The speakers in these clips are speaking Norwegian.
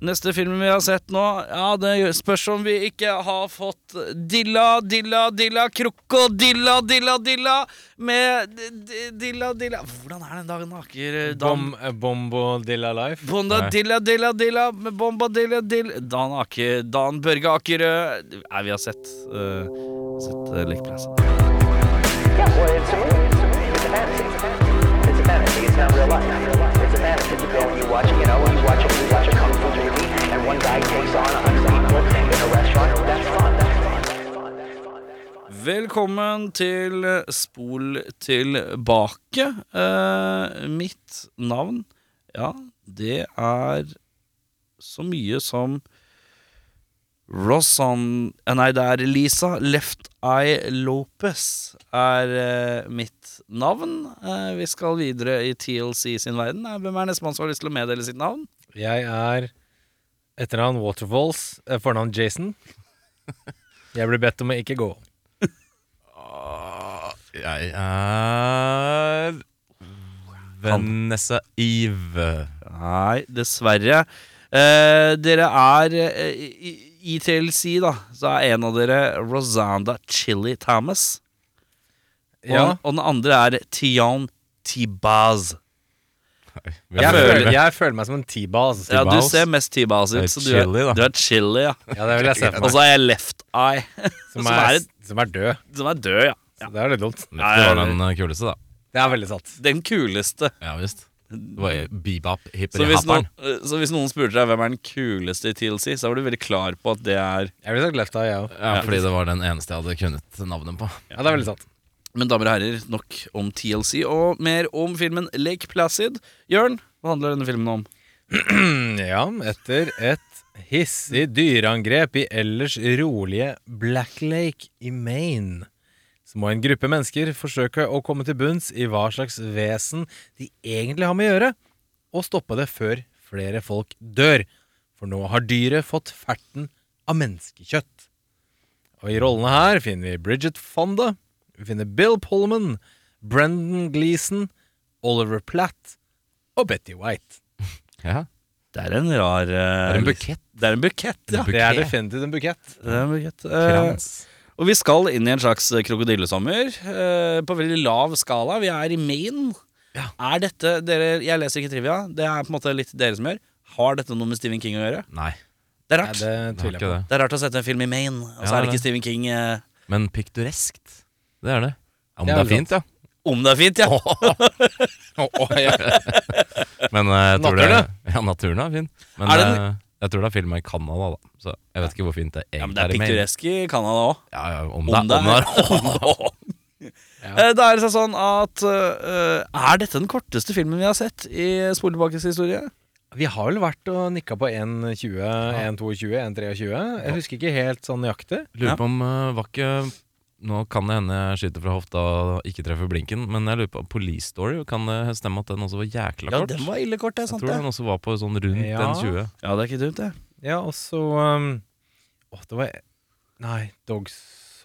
Neste film vi har sett nå, ja, det spørs om vi ikke har fått Dilla, Dilla, Dilla, Krokodilla, Dilla, Dilla med Dilla, Dilla Hvordan er den dagen aker Bom, eh, Bombo Dilla Life. Bonda, Nei. Dilla, Dilla, Dilla med Bomba, Dilla, Dilla Dan Aker, Dan Børge Akerø Nei, vi har sett uh, Sett uh, Lekplass. Yeah, well, it's a movie. It's a fantasy. It's a fantasy. It's not real life. It's a fantasy. You go and you watch, you know, you watch you watch a kung fu movie, and one guy takes on a hundred people in a restaurant. That's fun. Velkommen til Spol tilbake. Eh, mitt navn, ja, det er så mye som Rosan eh, Nei, det er Lisa Left Eye Lopez er eh, mitt navn. Eh, vi skal videre i TLC sin verden. Eh, Hvem er nestemann som har lyst til å meddele sitt navn? Jeg er etternavn Waterfalls, eh, fornavn Jason. Jeg blir bedt om å ikke gå. Jeg er Vanessa Eve. Nei, dessverre. Eh, dere er eh, i, I TLC, da, så er en av dere Rosanda Chili Thomas. Og, Ja, og den andre er Tian Tibaz. Jeg er føler, jeg føler meg som en T-baz. Ja, du ser mest Tibaz ut, så du chili, er, du er chili, ja. Ja, det vil jeg se for Og så er jeg Left Eye, Som som er, som er død. som er død, ja. Så det er litt dumt. Lefty var den eh, kuleste, da. Det er veldig sant. Den kuleste. Ja visst. Det var bebop Så hvis, noen, eh, så hvis noen spurte deg hvem er den kuleste i TLC, så var du veldig klar på at det er Jeg ville sagt Left Eye, jeg òg. Ja, fordi det var den eneste jeg hadde kunnet navnet på. Ja, det er veldig sant. Men damer og herrer, nok om TLC og mer om filmen Lake Placid. Jørn, hva handler denne filmen om? Ja, etter et hissig dyreangrep i ellers rolige Black Lake i Maine, så må en gruppe mennesker forsøke å komme til bunns i hva slags vesen de egentlig har med å gjøre, og stoppe det før flere folk dør. For nå har dyret fått ferten av menneskekjøtt. Og i rollene her finner vi Bridget Fonda, vi finner Bill Pullman, Brendan Gleeson, Oliver Platt og Betty White. Ja, Det er en rar Det er en bukett. Det er en bukett, ja. Det er definitivt en bukett. Det er en bukett. Uh, og vi skal inn i en slags krokodillesommer uh, på veldig lav skala. Vi er i Maine. Ja. Er dette dere, Jeg leser ikke trivia. Det er på en måte litt dere som gjør. Har dette noe med Stephen King å gjøre? Nei, Det er Nei, rart. det det jeg på. det. Det er rart å sette en film i Maine, og så Ja, er det det. ikke Stephen King. Eh, Men piktoreskt. Det er det. Ja, Om Det det er er fint, ja. om det er fint, ja. Men uh, jeg tror det Naturen, Ja, naturen er fin. Men Er det eh, jeg tror det er filma i Canada, da. Så jeg vet ikke hvor fint det er ja men det er pittoresk i Canada òg. Ja, ja, om, Om det, det om det er Ja. Da er det sånn at uh, Er dette den korteste filmen vi har sett i Spol tilbakes historie? Vi har vel vært og nikka på 1,20, 1,22, 1,23. Jeg husker ikke helt sånn nøyaktig. Lurer på om uh, var ikke Nå kan det hende jeg skyter fra hofta og ikke treffer blinken, men jeg lurer på Police Story. Kan det stemme at den også var jækla kort? Ja, den var ille kort, det er jeg tror den også var på sånn rundt Ja. den 20. Ja, det er ikke dumt, det. Ja, og så um, Åh, det var Nei, Dog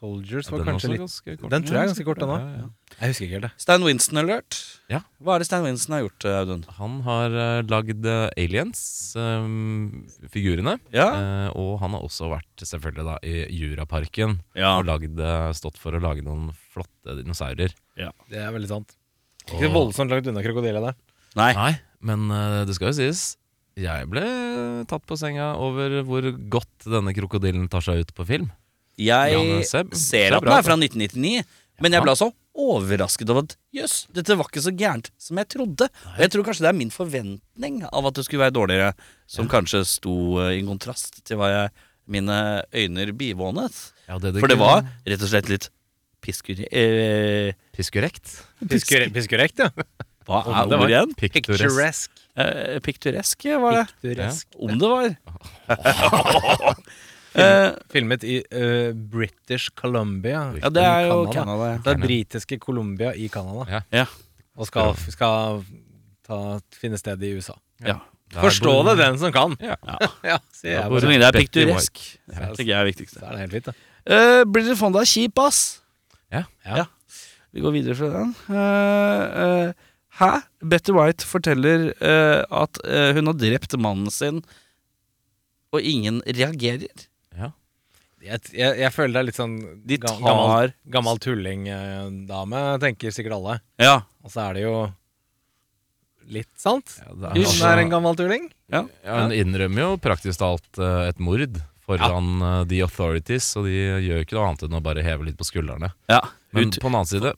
Soldiers var den kanskje litt kort. Den tror jeg er ganske kort, den òg. ja, ja. Jeg husker ikke helt det. Stan Winston alert. Ja. Hva er det Stan Winston har gjort, Audun? Han har uh, lagd eh, Aliens, um, figurene. Ja. uh, og han har også vært selvfølgelig da i Juraparken ja. og lagd, eh, stått for å lage noen flotte dinosaurer. Det er veldig sant. Og- Ikke voldsomt langt unna krokodille der. Nei. Nei, men uh, det skal jo sies. Jeg ble tatt på senga over hvor godt denne krokodillen tar seg ut på film. Ja, Jeg se ser at den er fra 1999, men jeg ble altså overrasket over at jøss, dette var ikke så gærent som jeg trodde. Og jeg tror kanskje det er min forventning av at det skulle være dårligere, som kanskje sto eh, i kontrast til hva jeg, mine øyner bivånet. Ja, det For det var rett og slett litt piskure... Eh, Piskurekt. Piskure- Piskurekt, ja. hva er det ordet igjen? Picturesk. Eh, piktoresk, var det. Picturesque. Om det var. Eh, Filmet i uh, British Columbia. ja, det er jo Canada. Canada. ja. Det er britiske Columbia i Canada. Ja. Ja. Og skal, skal ta, finne sted i USA. Ja. Forstå bor- det, den som kan! Ja. Ja, jeg Så lenge det er pikturesk. Det tenker jeg er viktigst. Så er det helt fint, da. Uh, British Fonda er kjip, ass. Ja. Ja. Vi går videre fra den. Uh, uh, hæ? Betty White forteller eh, at eh, hun har drept mannen sin, og ingen reagerer. Ja. Jeg, jeg, jeg føler det er litt sånn De tar gammel, gammel tulling-dame, tenker sikkert alle. Ja. Og så er det jo litt sant. Ja, det er altså- er en gammel tulling. Ja, Hun innrømmer jo praktisk talt eh, et mord foran eh, the authorities, og de gjør ikke noe annet enn å bare heve litt på skuldrene. ja. Men Ut, på den annen side,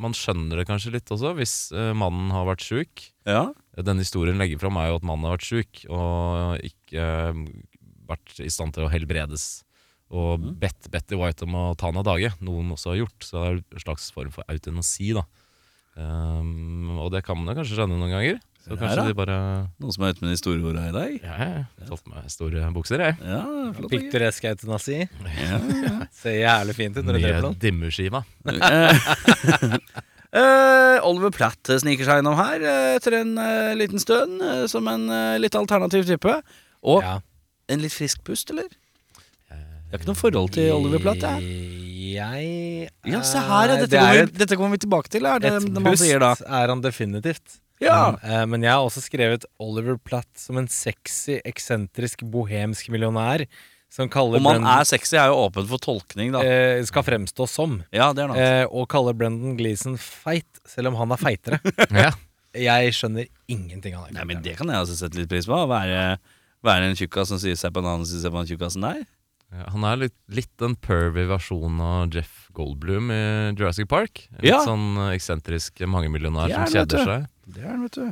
man skjønner det kanskje litt også, hvis eh, mannen har vært sjuk. ja. Den historien legger fram er jo at mannen har vært sjuk og ikke eh, vært i stand til å helbredes. Og Mhm. bedt Betty White om å ta henne av dage, noe hun også har gjort. Så det er en slags form for eutanasi, da. Um, og det kan man jo kanskje skjønne noen ganger. Så Ja kanskje da. de bare Noen som er ute med de store orda i dag? Ja, jeg har tatt på meg store bukser, jeg. Ja, flott. Birger. Piktoresk eutanasi. Ja, ja. Ser jævlig fint ut når du dreper noen. Mye Eh, eh, Oliver Platt sniker seg innom her uh, etter en uh, liten stund, som en litt alternativ type. Og Ja. en litt frisk pust, eller? Har ikke noe forhold til Oliver Platt, jeg. Jeg Ja, se her, ja, er- dette, det kommer er vi, dette kommer vi tilbake til, er det, Et det man sier da. er han definitivt. Ja. Men, eh, men jeg har også skrevet Oliver Platt som en sexy, eksentrisk, bohemsk millionær som kaller Om han Brendan- er sexy, er jo åpen for tolkning, da. eh, skal fremstå som. Ja, det er noe. Eh, og kaller Brendan Gleeson feit, selv om han er feitere. Ja. jeg skjønner ingenting av det. Nei, men det kan jeg altså sette litt pris på. Å Være, være en tjukkas som sier seg på en annen seg på en tjukkas. Ja, han er litt, litt en pervy versjon av Jeff Goldblum i Jurassic Park. Litt Ja. sånn eksentrisk mangemillionær som er kjeder seg. Det er det, vet du.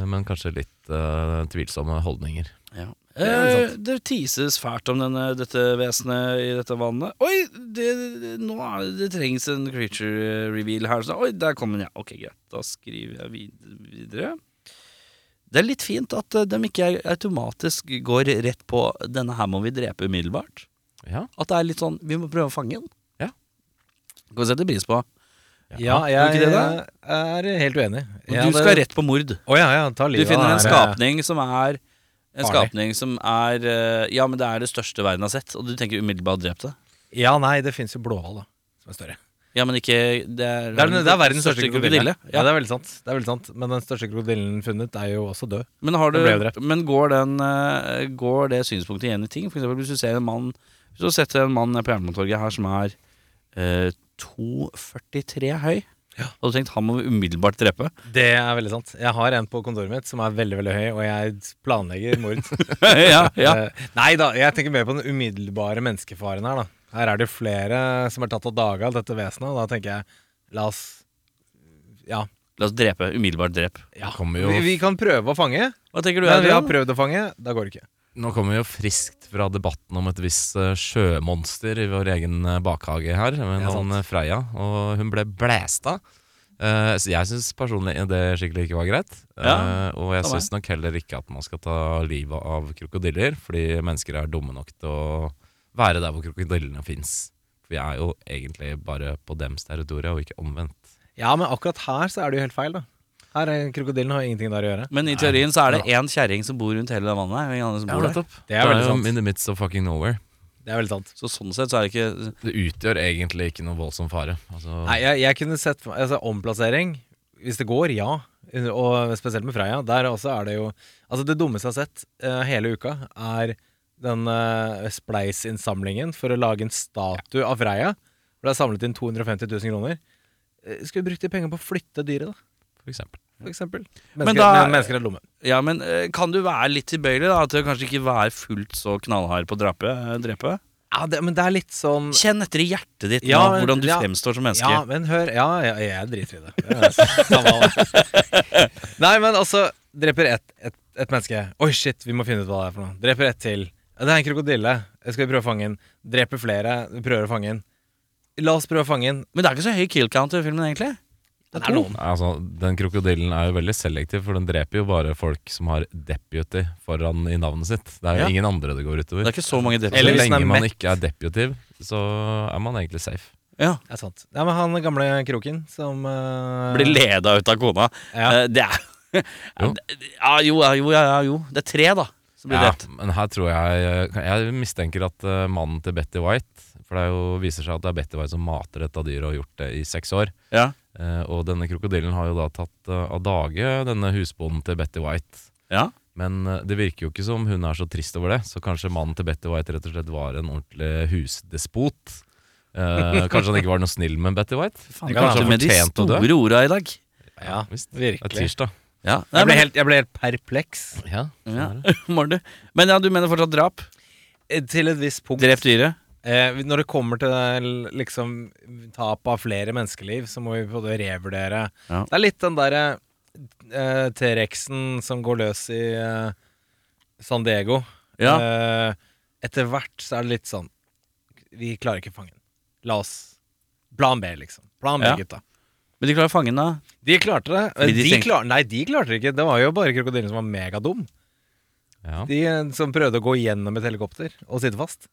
eh, Men kanskje litt uh, tvilsomme holdninger. Ja. Det Eh, det tises fælt om denne, dette vesenet i dette vannet. Oi, det, nå er det, det trengs en creature reveal her. Så, oi, der kom den, ja. Ok, greit. Da skriver jeg videre. Det er litt fint at eh, de ikke automatisk går rett på 'denne her må vi drepe umiddelbart'. Ja, At det er litt sånn 'vi må prøve å fange den'. Ja. Kan vi sette pris på. Ja, jeg det er helt uenig. Og Ja, du det- skal rett på mord. Oh, ja, ja, ta Du finner en skapning som er En Farlig. skapning som er eh, Ja, men det er det største verden har sett, og du tenker umiddelbart drept det. Ja, nei, det fins jo blåhval, da. Som er større. Ja, men ikke Det er, Det er, det er verdens største krokodille. Ja, Ja. det er veldig sant. Det er veldig sant Men den største krokodillen funnet er jo også død. Men, har du, Den ble drept. men går, den, eh, går det synspunktet igjen i ting? For eksempel hvis du ser en mann Hvis du setter en mann på Jernbanetorget her som er eh, 2,43 høy Ja. Hadde du tenkt han må vi umiddelbart drepe? Det er veldig sant. Jeg har en på kontoret mitt som er veldig veldig høy, og jeg planlegger mord. ja, ja. Eh, Nei da, jeg tenker mer på den umiddelbare menneskefaren her. da Her er det flere som er tatt av dage av dette vesenet, og da tenker jeg la oss Ja. La oss drepe. Umiddelbart drep. ja. jo Vi, vi kan prøve å fange, Hva tenker du? men vi har prøvd å fange. Da går det ikke. Nå kommer vi jo friskt fra debatten om et visst eh, sjømonster i vår egen eh, bakhage her, med noen eh, og hun ble blæsta. Uh, så jeg syns personlig det skikkelig ikke var greit. Ja, uh, og jeg syns nok heller ikke at man skal ta livet av krokodiller, fordi mennesker er dumme nok til å være der hvor krokodillene fins. For vi er jo egentlig bare på dems territorium, og ikke omvendt. Ja, men akkurat her så er det jo helt feil, da. Her er Krokodillen har ingenting der å gjøre. Men i teorien så er det én kjerring som bor rundt hele det vannet. og Ingen andre som bor der. Det er veldig jo sant. in the midst of fucking nowhere. Det er veldig sant. Så sånn sett så er det ikke Det utgjør egentlig ikke noe voldsom fare. Altså, Nei, jeg, jeg kunne sett for meg- altså, Omplassering, hvis det går, ja. Og spesielt med Freya. Der også er det jo Altså, det dummeste jeg har sett eh, hele uka, er den uh, spleisinnsamlingen for å lage en statue av Freya. Hvor det er samlet inn 250 000 kroner. Eh, Skulle brukt de pengene på å flytte dyret, da. For eksempel. For eksempel. Men Mennesker, da- mennesker er dumme. Ja, men eh, kan du være litt tilbøyelig da til å kanskje ikke være fullt så knallhard på å drape? eh, drepe? Ja, det, men det er litt sånn Kjenn etter i hjertet ditt Ja, nå, hvordan du ja. fremstår som menneske. Ja, men hør Ja, ja jeg driter i det. av. Nei, men altså Dreper ett et, et menneske. Oi, shit, vi må finne ut hva det er for noe. Dreper ett til. Det er en krokodille. Skal vi prøve å fange den? Dreper flere. Vi prøver å fange den. La oss prøve å fange den. Men det er ikke så høy kill count i filmen, egentlig. Det er noen. Altså, Den krokodillen er jo veldig selektiv, for den dreper jo bare folk som har deputy foran i navnet sitt. Det er jo Ja. ingen andre det går Det utover. er ikke så mange deputy. Eller hvis den lenge er man mett. ikke er deputiv, så er man egentlig safe. Ja. Det er sant. Ja, men han gamle kroken som eh, Blir leda ut av kona. Ja. Eh, Det er Jo. Ja, jo, ja, jo, ja, ja, jo. Det er tre, da, som blir Ja, drept. men her tror jeg Jeg mistenker at eh, mannen til Betty White For det er jo, viser seg at det er Betty White som mater dette dyret og har gjort det i seks år. Ja. Eh, og denne krokodillen har jo da tatt eh, av dage denne husbonden til Betty White. Ja. Men eh, det virker jo ikke som hun er så trist over det, så kanskje mannen til Betty White rett og slett var en ordentlig husdespot. Eh, kanskje han ikke var noe snill med Betty White? Faen, kanskje han med de fortjent å dø. store orda i dag. Ja, Visst, det er virkelig. tirsdag. Ja, Jeg ble, helt, jeg ble helt perpleks. Ja, sånn ja. Men ja, du mener fortsatt drap? Til et visst punkt. Drept dyret? Eh, når det kommer til liksom tap av flere menneskeliv, så må vi både revurdere Ja. Det er litt den derre eh, T-rexen som går løs i eh, San Diego. Ja. Eh, etter hvert så er det litt sånn Vi klarer ikke fange den. La oss Plan B, liksom. Plan B, Ja. gutta. Men de klarer å fange den, da? De klarte det. De De tenk- klar, nei, de klarte det ikke. Det var jo bare krokodillen som var megadum. Ja. De eh, som prøvde å gå gjennom et helikopter og sitte fast.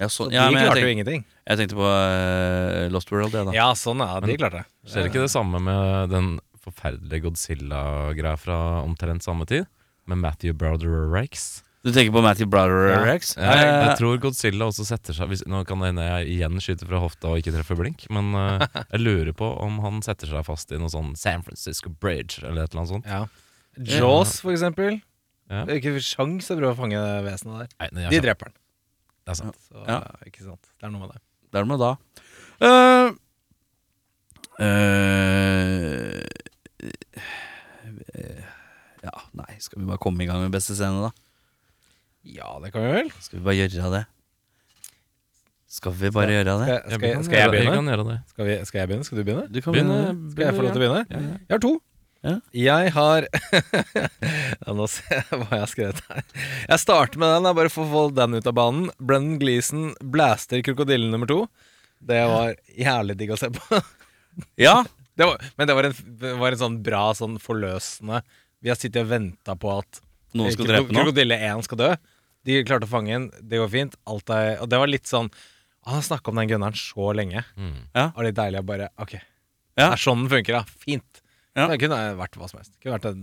Ja, Så så, de ja, klarte jo ingenting. jeg tenkte på uh, Lost World, jeg, da. Ja, sånn, ja. De Men- klarte det. Skjer ikke det samme med den forferdelige Godzilla-greia fra omtrent samme tid? Med Matthew Broderick? Rex? Du tenker på Matthew Broderick? Ja. Rex? Jeg, jeg Eh, tror Godzilla også setter seg hvis, Nå kan det hende jeg igjen skyter fra hofta og ikke treffer blink, men uh, jeg lurer på om han setter seg fast i noe sånn San Francisco Bridge eller et eller annet sånt. Ja. Jaws, for eksempel. Ja. Det er ikke sjans å prøve å fange det vesenet der. Nei, er De dreper den. Det er sant. Så, Ja. ikke sant. Det er noe med det. Det er noe med da. uh, uh, ja, nei, skal vi bare komme i gang med beste scene, da? Ja, det kan vi vel. Skal vi bare gjøre det? Skal vi bare gjøre det? Skal, skal, skal, skal jeg begynne? det. Skal, vi, skal jeg begynne? Skal du begynne? Du kan Begynne, begynne. Skal jeg få lov til å begynne? Ja, ja. Jeg har to. Ja. Jeg har ja, Nå ser jeg hva jeg har skrevet her. Jeg starter med den, jeg bare for å få den ut av banen. Brennan Gleeson blaster krokodillen nummer to. Det var jævlig digg å se på. Ja, Det var, men det var, en, var en sånn bra, sånn forløsende Vi har sittet og venta på at noen skal drepe noen. Krokodille 1 skal dø. De klarte å fange den, det går fint. Alt er, og det var litt sånn Han har snakka om den gunneren så lenge. Mm. Og litt deilig å bare Ok, Ja. det er sånn den funker, da. Fint. Ja. Det kunne vært hva som helst. Det kunne vært en,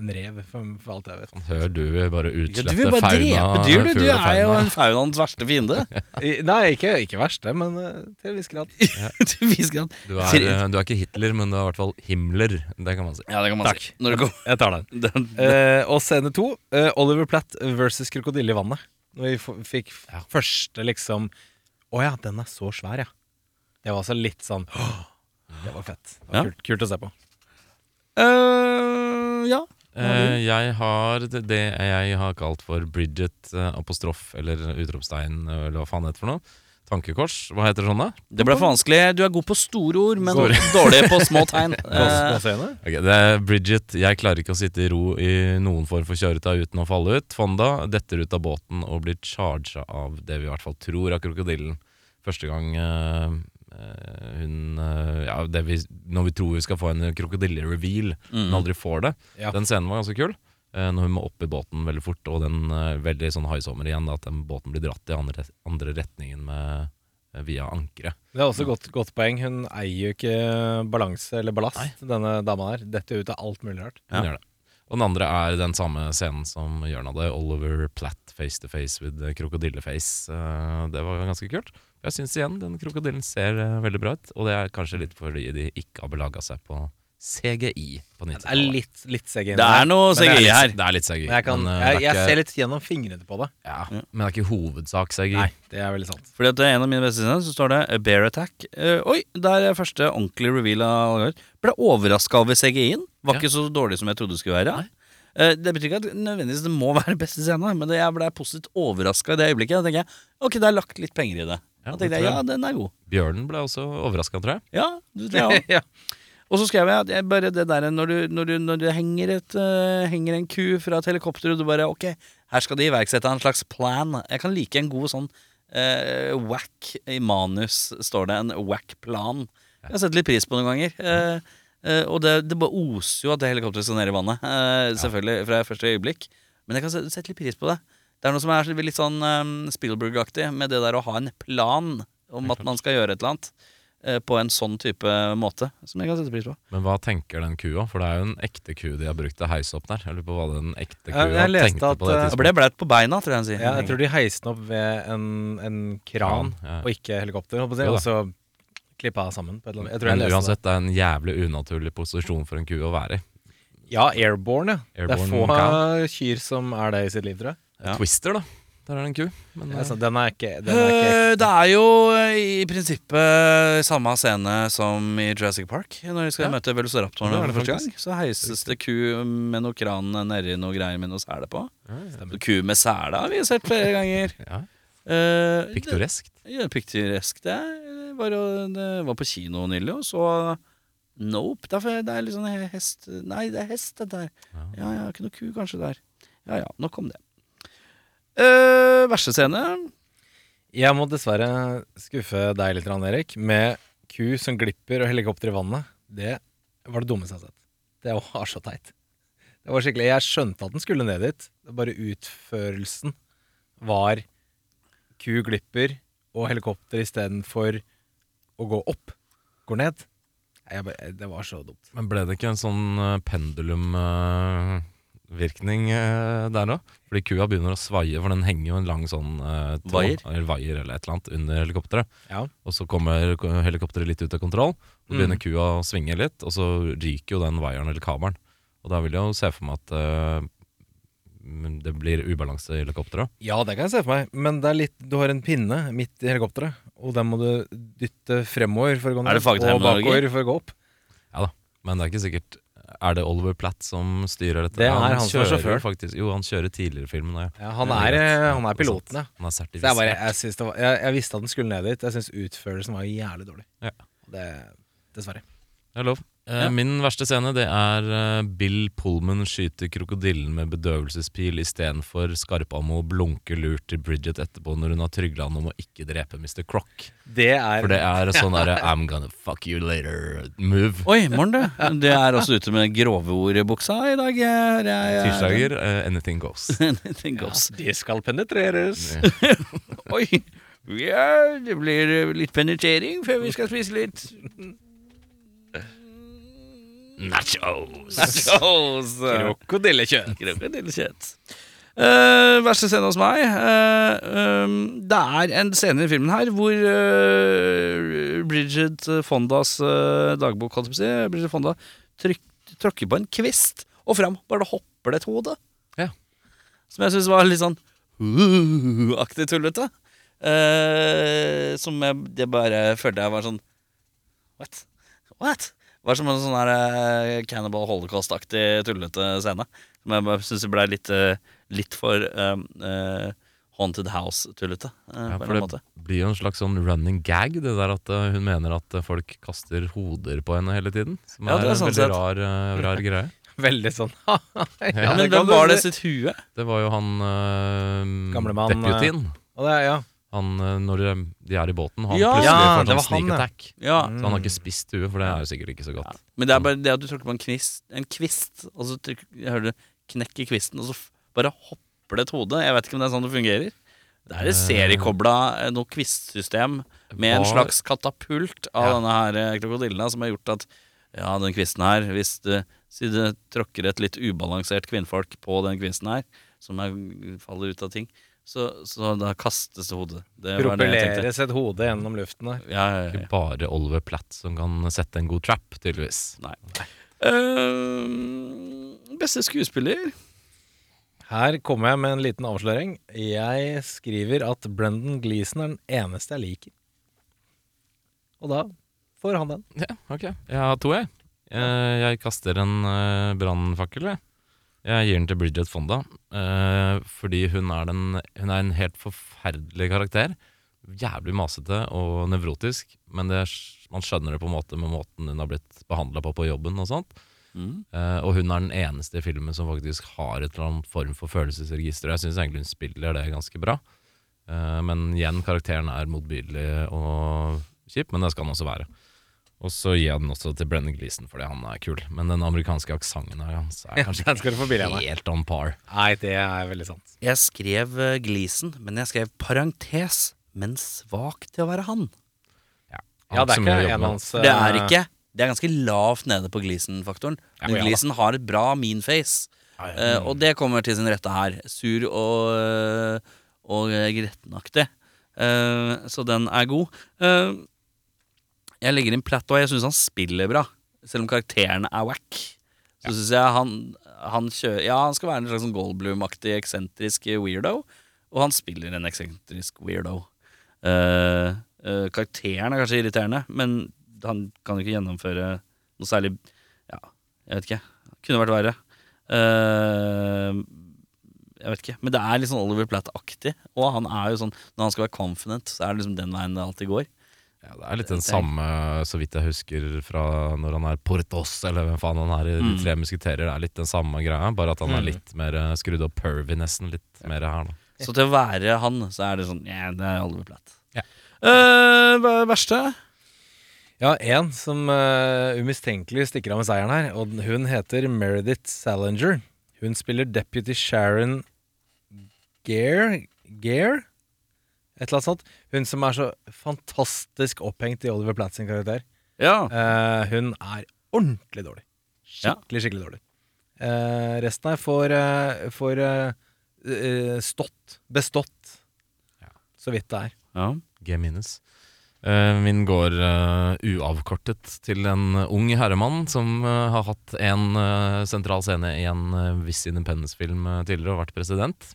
en rev, for, for alt jeg vet. Hør du vil bare Ja, utslette du vil bare drepe dyr, du. Du er jo en faunaens verste fiende. I, nei, ikke, ikke verste, men uh, til en viss grad. Til viss grad. Du er, eh, du er ikke Hitler, men du er i hvert fall Himmler. Det kan man si. Ja, det kan man Takk. si. Når det kom, Jeg tar den. den, Uh, og scene to, Oliver Platt versus krokodille i vannet. Når vi f fikk f- Ja. første liksom Å ja, den er så svær, ja. Det var altså litt sånn «Åh, Det var fett. Det var Ja. kult, kult å se på. Eh, ja. Uh, jeg har det det jeg har kalt for Bridget uh, apostrof, eller utropstegn, eller hva faen det heter for noe. Tankekors. Hva heter sånn, da? Det ble for vanskelig. Du er god på store ord, men Store. dårlig på små tegn. Eh, det er Bridget. Jeg klarer ikke å sitte i ro i noen form for kjøretøy uten å falle ut. Fonda detter ut av båten og blir charga av det vi i hvert fall tror er krokodillen. Første gang hun eh, Ja, det vi, når vi tror vi skal få en krokodille-reveal, men mm. aldri får det. Ja. Den scenen var ganske kul. eh, Når hun må opp i båten veldig fort, og den eh, veldig sånn high-sommer igjen, at den båten blir dratt i andre, andre retningen med, eh, via ankeret. Det er også godt, godt poeng. Hun eier jo ikke balanse eller ballast, denne dama her. Dette ut av alt mulig rart. Hun gjør det. Og den andre er den samme scenen som Jørn hadde. Oliver Platt face to face with krokodilleface. Eh, Det var ganske kult. Jeg syns igjen den krokodillen ser eh, veldig bra ut, og det er kanskje litt fordi de ikke har belaga seg på CGI på Det er litt, litt CGI. Det er noe CGI det er litt- her. Det er litt CGI. Men jeg, kan, men, eh, jeg, det jeg ikke- ser litt gjennom fingrene på det. ja, Men det er ikke hovedsak CGI. Nei, det er veldig sant. Fordi at det er en av mine beste scener, så står det eh, Bear Attack. Uh, oi, der er første ordentlig reveal av Algar. Ble overraska over CGI-en. Var Ja. ikke så dårlig som jeg trodde det skulle være. Nei det betyr ikke at nødvendigvis det må være beste scene, men jeg ble positivt overraska i det øyeblikket. Da tenker jeg ok, det er lagt litt penger i det. Ja, Da det jeg jeg. ja, den er god. Bjørnen ble også overraska, tror jeg. Ja, du tror jeg også. ja. Og så skrev jeg at jeg bare det der når du, når du, når du henger, et, uh, henger en ku fra et helikopter, og du bare Ok, her skal de iverksette en slags plan. Jeg kan like en god sånn uh, whack i manus, står det. En whack-plan. Jeg har sett litt pris på noen ganger. Uh, uh, og det, det bare oser jo at det helikopteret skal ned i vannet. selvfølgelig, fra første øyeblikk. Men jeg kan se- sette litt pris på det. Det er noe som er litt sånn um, Spielberg-aktig med det der å ha en plan om at man skal gjøre et eller annet. Eh, på en sånn type måte, som jeg kan sette pris på. Men hva tenker den kua? For det er jo en ekte ku de har brukt til å heise opp der. Jeg lurer på hva den ekte kua jeg leste tenkte at, på det eh, Jeg tidspunktet. ble blaut på beina, tror jeg han sier. Ja, jeg tror de heiste den opp ved en, en kran, ja, ja. og ikke helikopter, og så klippa sammen på et eller annet. Jeg tror Men jeg uansett, det er en jævlig unaturlig posisjon for en ku å være i. Ja, airborne, ja. det er få kyr som er det i sitt liv, tror jeg. Ja. Twister, da. Der er det en ku. Men, Ja, eh, den er ikke, den er ikke øh, Det er jo eh, i prinsippet samme scene som i Jurassic Park. Når de skal Ja. møte velociraptorene Det det for første gang. Så heises det ku med noe kran nedi noe greier med noe sele på. ja, ja. Ku med sele har vi sett flere ganger. ja. Uh, Piktoreskt. Ja, piktoresk. Det var, jo- det var på kino nylig, og så Nope. Derfor det er litt sånn hest Nei, det er hest, dette der. Ja. Ja, ja, ikke noe ku kanskje der. Ja ja, nok om det. Uh, verste scene Jeg må dessverre skuffe deg litt, Erik, med ku som glipper og helikopter i vannet. Det var det dummeste jeg har sett. Det var så teit. Det var skikkelig, Jeg skjønte at den skulle ned dit. Det bare utførelsen var ku glipper og helikopter istedenfor å gå opp, går ned. Jeg bare, det var så dumt. Men ble det ikke en sånn uh, pendulumvirkning uh, der òg? Fordi kua begynner å svaie, for den henger jo en lang sånn uh, tråd, Vaier? Eller vaier eller et eller annet under helikopteret. Ja. Og så kommer ko- helikopteret litt ut av kontroll. Så begynner Mm. kua å svinge litt, og så ryker jo den vaieren eller kabelen. Og da vil jeg jo se for meg at uh, det blir ubalanse i helikopteret. Ja, det kan jeg se for meg, men det er litt, du har en pinne midt i helikopteret, og den må du dytte fremover for å gå Er det ned, og bakover for å gå opp. Ja da, men det er ikke sikkert Er det Oliver Platt som styrer dette? Det er han, han som er kjører. Faktisk, jo, han kjører tidligere filmen. Ja. Ja, han, er, eh, han er piloten, ja. Han er Så jeg, bare, jeg, det var, jeg, jeg visste at den skulle ned dit. Jeg syns utførelsen var jævlig dårlig. Ja. Det, dessverre. Det er lov. Eh, Ja. Min verste scene det er eh, Bill Pullman skyter krokodillen med bedøvelsespil istedenfor skarpammo blunker lurt til Bridget etterpå når hun har trygla han om å ikke drepe Mr. Croc. Det er, For det er sånn derre I'm gonna fuck you later-move. Oi, morgen, du. Det er også ute med grove ord i buksa i dag. Jeg, jeg, Tirsdager, uh, anything goes. Anything goes. De skal penetreres. Oi. Ja, det blir litt penetrering før vi skal spise litt Nachos! nachos. Krokodillekjøtt. Krokodillekjøtt. Uh, verste scene hos meg uh, um, Det er en scene i filmen her hvor uh, Bridget Fondas uh, dagbok, holdt si, Bridget Fonda tryk, tråkker på en kvist, og fram bare hopper det et hode. Ja. Som jeg syns var litt sånn uh, aktig tullete. Som jeg det bare følte jeg var sånn What? What? Var som en sånn her eh, Cannibal Holocaust-aktig tullete scene. Som jeg bare syns ble litt, eh, litt for um, eh, Haunted House-tullete. eh, Ja, på en for eller det måte. blir jo en slags sånn running gag, det der at eh, hun mener at eh, folk kaster hoder på henne hele tiden. Som Ja, er, det er en sånn veldig sett. rar, eh, rar greie. Veldig sånn ja, Ja, men hvem var det sitt hue? Det var jo han uh, Gamlemann, deputyen. Og det, er- ja. Han, eh, når de, er i båten, han Ja. plutselig Ja, får det sånn sneak ja. attack. Ja. Så han har ikke spist huet, for det er sikkert ikke så godt. Men det er bare det at du tråkker på en kvist, en kvist og så trykker, jeg hører du knekk i kvisten, og så bare hopper det et hode. Jeg vet ikke om det er sånn det fungerer. Det er et Eh. seriekobla eh, noe kvistsystem med en slags katapult av Ja. denne her krokodilla krokodillen som har gjort at ja, den kvisten her Hvis du, si du tråkker et litt ubalansert kvinnfolk på den kvisten her, som er, faller ut av ting, så, så da kastes det hodet. Det var det jeg tenkte. Propelleres et hode gjennom luften der. Ja, ja, ja. Ikke bare Oliver Platt som kan sette en god trap, tydeligvis. Nei. Eh, beste skuespiller? Her kommer jeg med en liten avsløring. Jeg skriver at Brendan Gleeson er den eneste jeg liker. Og da får han den. Ja, ok. Jeg har to, jeg. Eh, Jeg kaster en uh, brannfakkel, jeg. Jeg gir den til Bridget Fonda. eh, fordi hun er, den, hun er en helt forferdelig karakter. Jævlig masete og nevrotisk. Men det, er- man skjønner det på en måte med måten hun har blitt behandla på på jobben. og sånt. Mm. Eh, og hun er den eneste i filmen som faktisk har et eller annet form for følelsesregister. Jeg syns egentlig hun spiller det ganske bra. Eh, men igjen, karakteren er motbydelig og kjip, men det skal han også være. Og så gir jeg den også til Brennan Gleeson fordi han er kul. Men den amerikanske aksenten hans er kanskje ja, ikke helt on par. Nei, det er veldig sant. Jeg skrev Gleeson, men jeg skrev parentes, men svak til å være han. Ja, Han det er ikke en av hans det er eh, ikke Det er ganske lavt nede på Gleeson-faktoren. Ja, Men ja Gleeson har et bra mean face, uh, og det kommer til sin rette her. Sur og, eh, og eh, grettenaktig. Uh, så den er god. Eh, jeg legger inn Platt, og jeg syns han spiller bra. Selv om karakteren er wack. Så synes jeg han, han kjører Ja, han skal være en slags sånn Goldblum-aktig eksentrisk weirdo. Og han spiller en eksentrisk weirdo. Uh, uh, karakteren er kanskje irriterende, men han kan jo ikke gjennomføre noe særlig Ja, jeg vet ikke. Kunne vært verre. Uh, jeg vet ikke. Men det er litt sånn Oliver Platt-aktig. Og han er jo sånn når han skal være confident, så er det liksom den veien det alltid går. Ja, det er litt den samme, så vidt jeg husker, fra når han er Portos, eller hvem faen han er i De Mm. tre musketerer. Det er litt den samme greia, bare at han er Mm. litt mer eh, skrudd opp pervy, nesten. Litt mer her, nå. Så til å være han, så er det sånn Ja, det er aldri Platt. Ja. Uh, hva er det verste? Ja, en som uh, umistenkelig stikker av med seieren her, og hun heter Meredith Salinger. Hun spiller Deputy Sharon Gare Gare? Et eller annet sånt. Hun som er så fantastisk opphengt i Oliver Platt sin karakter. Ja. Eh, hun er ordentlig dårlig. Ja. Skikkelig, skikkelig dårlig. Eh, resten her får, eh, får eh, eh, stått. Bestått. Ja. Så vidt det er. ja. G minus. Uh, min går uh, uavkortet til en ung herremann som uh, har hatt en sentral scene i en uh, viss Independence-film tidligere og vært president.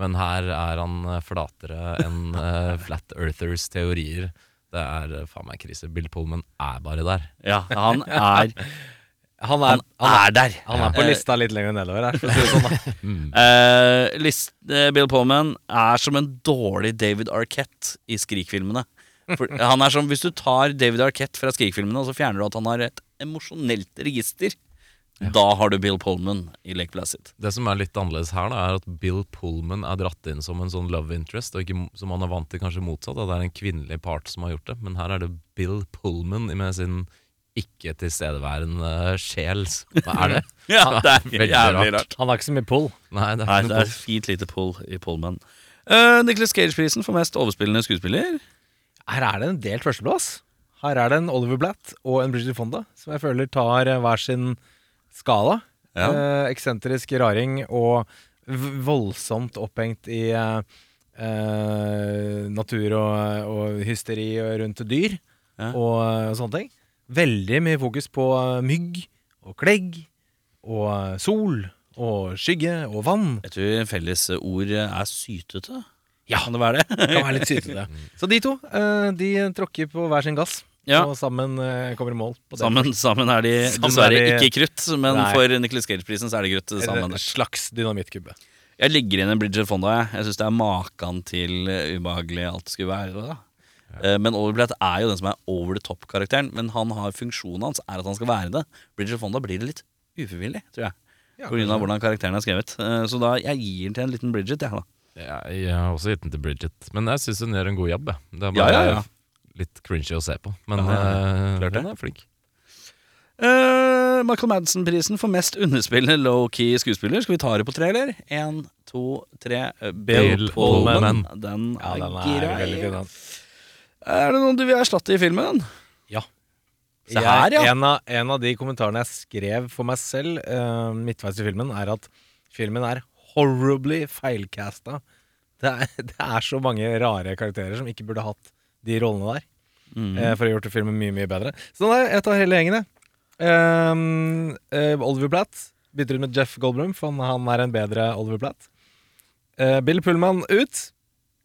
Men her er han eh, flatere enn eh, Flat Earthers teorier. Det er uh, faen meg krise. Bill Pullman er bare der. ja. Han er Han er, Han er der. Han er på Eh, lista litt lenger nedover her. For å si det sånn. Mm. uh, list, uh, Bill Pullman er som en dårlig David Arquette i Skrik-filmene. Han er som, Hvis du tar David Arquette fra Skrik-filmene og så fjerner du at han har et emosjonelt register, da har du Bill Pullman i Lake Placid. Det som er litt annerledes her, da, er at Bill Pullman er dratt inn som en sånn love interest, og ikke som han er vant til kanskje motsatt. At Det er en kvinnelig part som har gjort det, men her er det Bill Pullman med sin ikke tilstedeværende sjel. Hva er det? Ja, det er Veldig jævlig rart. rart. Han har ikke så mye pull. Nei, det er Nei, det er fint lite pull i Pullman. Uh, Nicholas Cage-prisen for mest overspillende skuespiller. Her er det en delt førsteplass. Her er det en Oliver Blatt og en Bridget Fonda som jeg føler tar eh, hver sin skala. Ja. Eh, eksentrisk raring og voldsomt opphengt i eh, eh, natur og, og hysteri rundt dyr Ja. og, og, sånne ting. Veldig mye fokus på eh, mygg og klegg og eh, sol og skygge og vann. Jeg tror felles ord er sytete. Ja. Kan det være det? Kan være litt sytete. Så de to eh, de tråkker på hver sin gass, Ja. og sammen eh, kommer i mål. På det. Sammen, sammen er de Sammen dessverre er de- ikke krutt, men Nei. for Nicholas Cage-prisen så er de krutt sammen. en slags dynamittkubbe. Jeg legger inn en Bridget Fonda. Jeg, jeg syns det er maken til eh, ubehagelig alt skulle være. Da. Eh, Men Overblatt er jo den som er over the top-karakteren. Men han har funksjonen hans er at han skal være det. Bridget Fonda blir det litt ufrivillig, tror jeg. Ja, På grunn av hvordan karakteren er skrevet. Så da jeg gir den til en liten Bridget. Jeg, da. Ja, jeg har også gitt den til Bridget, men jeg syns hun gjør en god jobb. Det er Ja, bare ja, ja. Litt cringy å se på, men Ja, ja, eh, det. hun er flink. Uh, Michael Madsen-prisen for mest underspillende low-key skuespiller. Skal vi ta det på tre, eller? Én, to, tre. Eh, Bill, Pullman. Den Ja, er, den er veldig fin. Er det noen du vil erstatte i filmen? Ja. Se her, ja. En, av, en av de kommentarene jeg skrev for meg selv uh, midtveis i filmen, er at filmen er horribly feilcasta. Det er, det er så mange rare karakterer som ikke burde hatt de rollene der. Mm. eh, for å ha gjort filmen mye, mye bedre. Så nei, jeg tar hele gjengen, jeg. Um, uh, Oliver Platt bytter ut med Jeff Goldblum, for han, er en bedre Oliver Platt. Uh, Bill Pullman ut.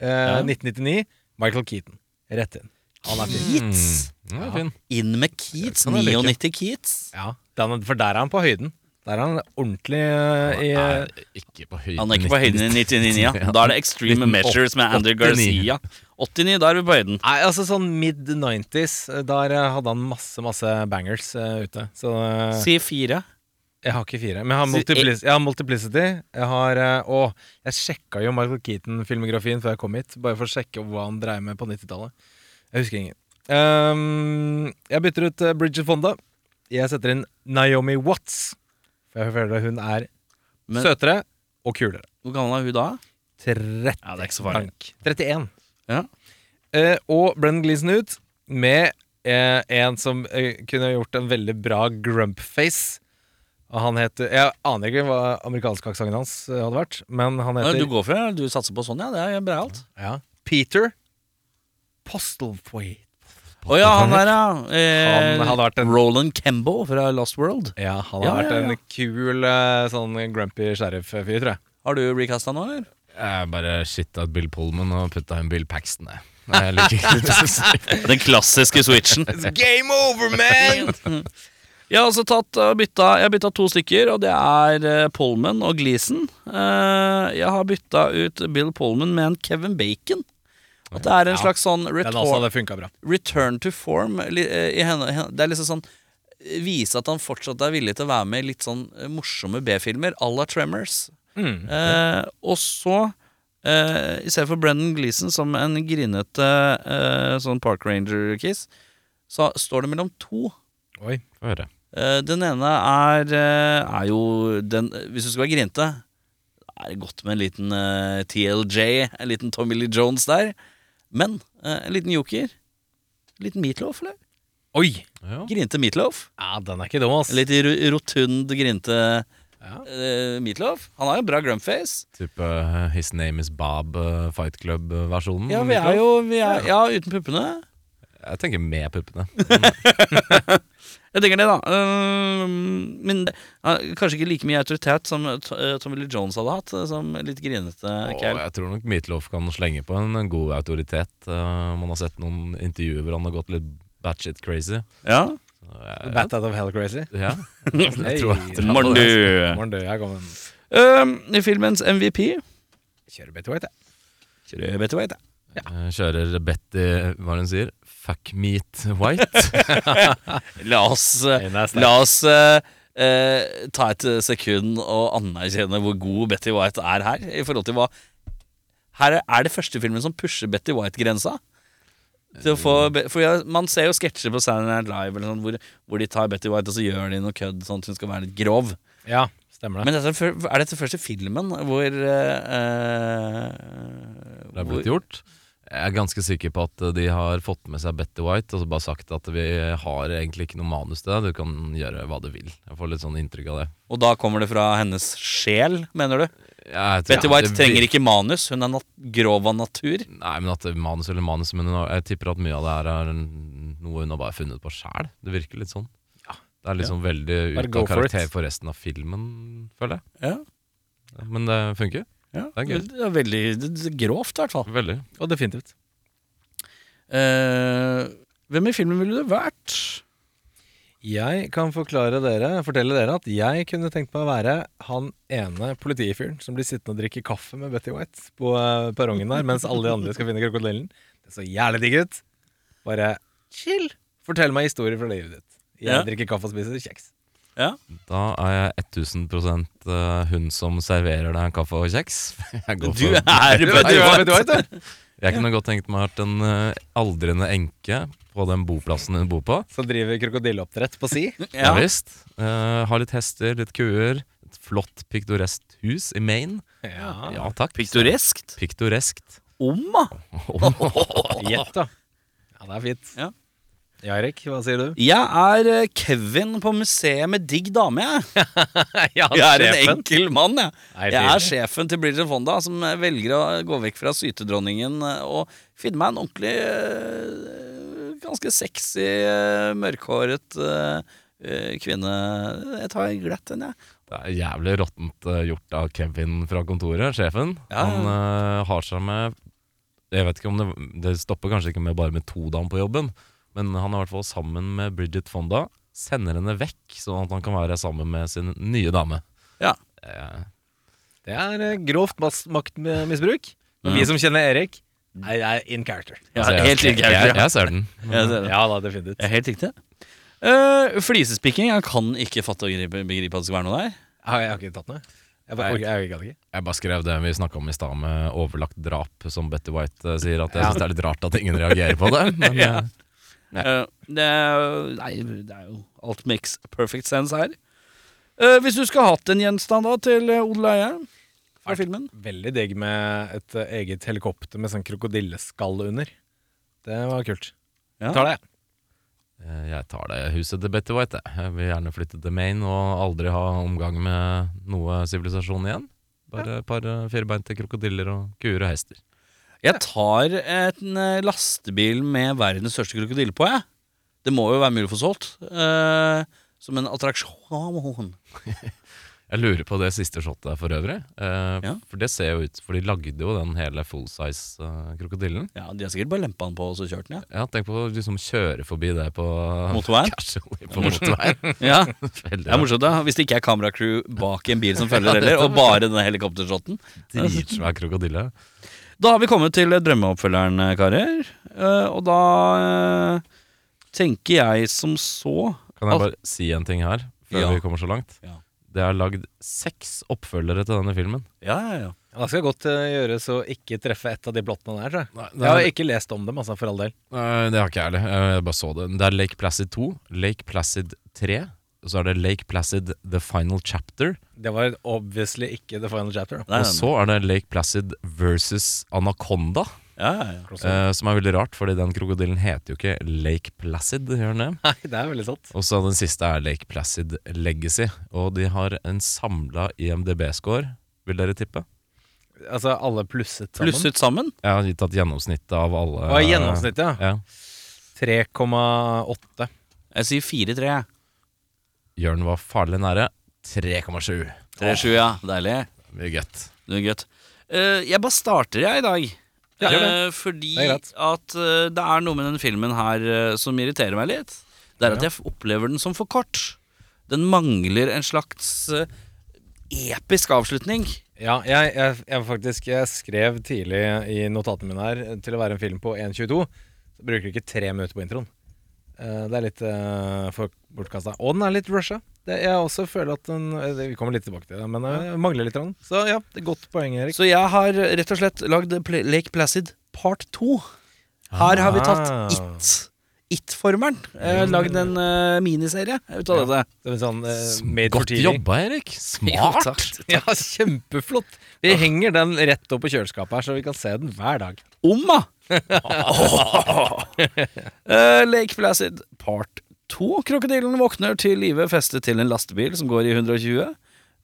Uh, Ja. 1999. Michael Keaton. Rett inn. Han er fin. Keats. Mm, fin. Inn med Keats. kan jeg like. 99 Keats. Ja, for der er han på høyden. Der er han ordentlig uh, i Han er ikke på høyden. Han er ikke på høyden i 99, ja. Da er det Extreme Measures med Andrew Garcia. 89, da er vi på høyden. Nei, altså sånn mid 90s. eh, Der eh, hadde han masse, masse bangers uh, ute. Så uh, Si fire. jeg har ikke fire. Men jeg har, Si- multiplic jeg har Multiplicity. Jeg har uh, Å, jeg sjekka jo Michael Keaton-filmografien før jeg kom hit. Bare for å sjekke hva han dreiv med på 90-tallet. Jeg husker ingen. Um, jeg bytter ut Bridget Fonda. Jeg setter inn Naomi Watts. For jeg føler hun er Men- søtere og kulere. Hvor gammel er hun da? 30 Ja, det er ikke så farlig. 31. Ja. Eh, og Brennan Gleeson ut med eh, en som eh, kunne gjort en veldig bra grumpface. Og han heter Jeg aner ikke hva amerikansk aksenten hans eh, hadde vært, men han heter Du går for det? Du satser på sånn, ja? Det er breialt. ja, Peter Postlethwaite. Å ja, han der, ja. Eh, Han hadde vært en Roland Kembo fra Lost World. Ja, han Ja, har vært ja, ja. en kul eh, sånn grumpy sheriff-fyr, tror jeg. Har du recasta nå, eller? Jeg bare shit at Bill Pullman og putta inn Bill Paxton. Det. Den klassiske switchen. Game over, man! Jeg har altså tatt bytta Jeg har bytta to stykker, og det er eh, Pullman og Gleason. Eh, jeg har bytta ut Bill Pullman med en Kevin Bacon. At det er en slags sånn også bra. return to form. eh. Det er liksom sånn Vise at han fortsatt er villig til å være med i litt sånn eh, morsomme B-filmer à la Tremors. Mm. Eh, og så eh, I stedet for Brendan Gleeson som en grinete eh, sånn Park Ranger-kiss, så står det mellom to. Oi. Få høre. Eh, den ene er, eh, er jo den Hvis du skal være grinete, er det godt med en liten eh, TLJ, en liten Tommy Lee Jones der. Men eh, en liten joker. En liten meatloaf, eller? Oi! Ja. Grinte meatloaf. Ja, den er ikke dum, ass. Litt rotund, grinte Ja. eh, meatloaf. Han har jo bra grumpface. Type uh, His Name Is Bob, uh, Fight Club-versjonen. Ja, vi er jo vi er, Ja, uten puppene. Jeg tenker med puppene. Jeg tenker det, da. Ehm, men eh, kanskje ikke like mye autoritet som Tommy Lee Jones hadde hatt, som litt grinete cal. jeg tror nok Meatloaf kan slenge på en, en god autoritet. Uh, man har sett noen intervjuer hvor han har gått litt batshit crazy. Ja. Så Bat out of hell crazy. Ja, jeg tror jeg tror kommer Um, I filmens MVP Kjører Betty White, jeg. Kjører Betty White, jeg. Ja. kjører Betty, hva hun sier? Fuck meat white. La oss, eh, la oss uh, uh, ta et sekund og anerkjenne hvor god Betty White er her. I forhold til hva Her er det første filmen som pusher Betty White-grensa. Få, for ja, Man ser jo sketsjer på Saturday Night Live eller sånn, hvor, hvor de tar Betty White og så gjør de noe kødd sånn at hun skal være litt grov. Ja, stemmer det. Men dette, er er dette første filmen hvor uh, Det har blitt gjort. Jeg er ganske sikker på at de har fått med seg Betty White og så bare sagt at vi har egentlig ikke noe manus til deg, du kan gjøre hva du vil. Jeg får litt sånn inntrykk av det. Og da kommer det fra hennes sjel, mener du? Jeg tror- Betty ja, White det trenger ikke manus, hun er nat grov av natur. Nei, men at manus eller manus Men hun har- jeg tipper at mye av det her er en- noe hun har bare funnet på sjæl. Det virker litt sånn. Det er liksom veldig Bare ut go av for it. karakter for resten av filmen, føler jeg. Ja, Ja, Men det funker. ja. Det er gøy. Det er veldig det er grovt, i hvert fall. Veldig. Og definitivt. Eh, hvem i filmen ville du vært? Jeg kan forklare dere, fortelle dere at jeg kunne tenkt meg å være han ene politifyren som blir sittende og drikke kaffe med Betty White på eh, perrongen der, mens alle de andre skal finne krokodillen. Det så jævlig digg ut. Bare chill. Fortell meg historier fra livet ditt. Jeg Ja. drikker kaffe og spiser kjeks. Ja. Da er jeg 1000 eh, hun som serverer deg kaffe og kjeks. Jeg, går Du for- er Du er Betty White, du. Jeg kunne godt tenkt meg å vært en eh, aldrende enke på den boplassen hun bor på. Som driver krokodilleoppdrett på si. Ja Ja. visst. Eh, har litt hester, litt kuer. Et flott piktoreskt hus i Maine. Ja. Ja takk. Piktoreskt. Piktoreskt. Om, da. Gjett, da. Ja, det er fint. Ja. Ja, Erik, hva sier du? Jeg er eh, Kevin på museet med digg dame, jeg. ja, Jeg er en enkel mann, jeg. Nei, Jeg er sjefen til Bridget Fonda, som eh, velger å gå vekk fra sytedronningen eh, og finne meg en ordentlig Ganske sexy, mørkhåret kvinne. Jeg tar glatt henne, jeg. Det er jævlig råttent gjort av Kevin fra kontoret, sjefen. Ja. Han har seg med Jeg vet ikke om det Det stopper kanskje ikke med bare med to damer på jobben, men han er i hvert fall sammen med Bridget Fonda. Sender henne vekk, sånn at han kan være sammen med sin nye dame. Ja. Eh, Det er eh, grovt mas- maktmisbruk. Mm. vi som kjenner Erik, er, er in character. Ja, altså, jeg, helt jeg, riktig. jeg, jeg, jeg ser den. Jeg ser det. Ja da, definitivt. Ja, helt riktig. Uh, flisespikking. Jeg kan ikke fatte og begripe, begripe at det skal være noe der. Har jeg har ikke tatt noe? Jeg, bare, Nei. orker- jeg, gadd ikke. Jeg bare skrev det vi snakka om i stad, med overlagt drap, som Betty White eh, sier. At jeg Ja. synes det er litt rart at ingen reagerer på det. Men Ja. eh, Eh, det, er- nei, det er jo Alt makes perfect sense her. Eh, hvis du skulle hatt en gjenstand da til eh, odel og eie fra filmen Veldig digg med et eget helikopter med sånn krokodilleskall under. Det var kult. Ja. Tar det. Eh, Jeg tar det huset til Betty White. jeg. Jeg vil gjerne flytte til Maine og aldri ha omgang med noe sivilisasjon igjen. Bare et par firbeinte krokodiller og kuer og hester. Jeg tar en eh, lastebil med verdens største krokodille på, jeg. Det må jo være mulig å få solgt. eh, som en attraksjon. Jeg lurer på det siste shotet der for øvrig. Eh, Ja. For det ser jo ut For de lagde jo den hele full size eh. Ja, De har sikkert bare lempa den på og så kjørt den, ja. Ja, tenk på å liksom kjøre forbi det på Motorveien? På motorveien. ja. Det er morsomt, da. Hvis det ikke er kameracrew bak en bil som følger heller, og bare denne helikoptershoten. Dritsvær krokodille. Da har vi kommet til drømmeoppfølgeren, eh, karer. Eh, og da eh, tenker jeg som så Kan jeg bare si en ting her, før Ja. vi kommer så langt? Ja. Det er lagd seks oppfølgere til denne filmen. Ja, ja, ja. Ja, det skal godt eh, gjøres å ikke treffe et av de plottene der, tror jeg. Nei, Jeg har ikke lest om dem, altså, for all del. Nei, det har ikke jeg heller. Jeg bare så det. Det er Lake Placid 2, Lake Placid 3, og så er det Lake Placid The Final Chapter. Det var obviously ikke the final chapter. Nei, Og så er det Lake Placid versus Anaconda, ja, ja, ja. eh, som er veldig rart, fordi den krokodillen heter jo ikke Lake Placid, gjør den det? Nei, det er veldig sant. Og så den siste er Lake Placid Legacy, og de har en samla IMDb-score, vil dere tippe? Altså, alle plusset sammen. Plusset sammen? Ja, har tatt gjennomsnittet av alle. Og gjennomsnittet, ja. Ja. 3,8. Jeg sier 4-3. jeg. Jørn var farlig nære. 3,7. 3-7, ja. Deilig. Mye godt. Det er godt. Eh, jeg bare starter jeg i dag. Ja, gjør Eh, fordi Det er greit. at eh, det er noe med den filmen her eh, som irriterer meg litt. Det er at jeg f- opplever den som for kort. Den mangler en slags eh, episk avslutning. Ja, jeg, jeg, jeg faktisk jeg skrev tidlig i notatene mine her til å være en film på 1.22. Så bruker du ikke tre minutter på introen. Eh, det er litt uh, for bortkasta. Og den er litt rusha. Det, jeg også føler at den eh, Vi kommer litt tilbake til det, men det mangler litt. Rann. Så ja, det er godt poeng, Erik. Så jeg har rett og slett lagd Lake Placid part 2. Her har vi tatt Ah. It. It-formelen. Jeg lagd en uh, miniserie ut av dette. Det er sånn uh, Godt jobba, Erik. Ja, Smart. takk. Ja, kjempeflott. Vi henger den rett opp på kjøleskapet her, så vi kan se den hver dag. Omma! Eh, Lake Placid part 2. Krokodillen våkner til live festet til en lastebil som går i 120.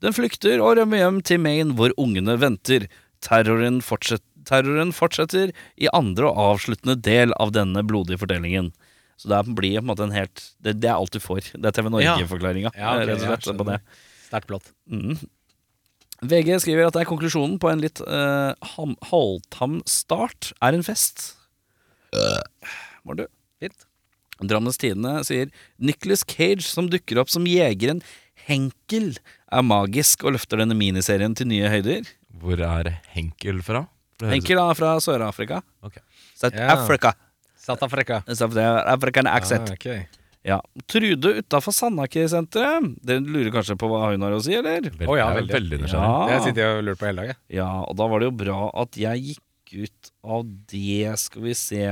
Den flykter og rømmer hjem til Maine, hvor ungene venter. Terroren, fortset, terroren fortsetter i andre og avsluttende del av denne blodige fortellingen. Så det blir på en måte en helt Det, det er alt du får. Det er TV Norge-forklaringa. Ja, ja, slett. Sterkt plott. Mm. VG skriver at det er konklusjonen på en litt uh, halvtam start er en fest. Var du? Fint. Drammens Tidende sier Nicholas Cage som dukker opp som jegeren Henkel er magisk og løfter denne miniserien til nye høyder. Hvor er Henkel fra? Henkel er fra Sør-Afrika. Okay. South Ja. Africa. South Africa. South African accent. Ah, ok. Ja. Trude utafor Sandaker-senteret. Dere lurer kanskje på hva hun har å si, eller? Å ja, er veldig. veldig nysgjerrig. Ja. Det sitter jeg og lurer på hele dagen. Ja, og da var det jo bra at jeg gikk ut av det, skal vi se.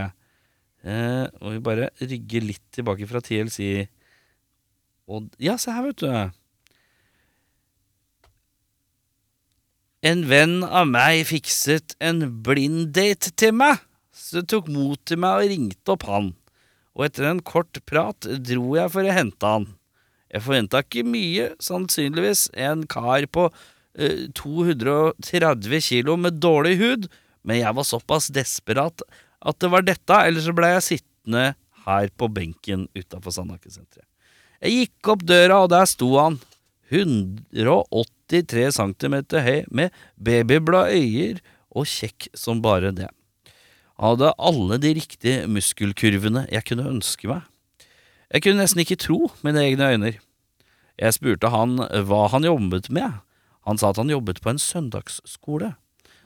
Eh, og vi bare rygger litt tilbake fra TLC. Og Ja, se her, vet du. En venn av meg fikset en blind date til meg, så jeg tok mot til meg og ringte opp han. Og etter en kort prat dro jeg for å hente han. Jeg forventa ikke mye, sannsynligvis en kar på eh, 230 kilo med dårlig hud, men jeg var såpass desperat at det var dette, ellers så ble jeg sittende her på benken utafor Sandaker-senteret. Jeg gikk opp døra, og der sto han. 183 cm høy, med babyblå øyer og kjekk som bare det. Hadde alle de riktige muskelkurvene jeg kunne ønske meg. Jeg kunne nesten ikke tro mine egne øyne. Jeg spurte han hva han jobbet med. Han sa at han jobbet på en søndagsskole.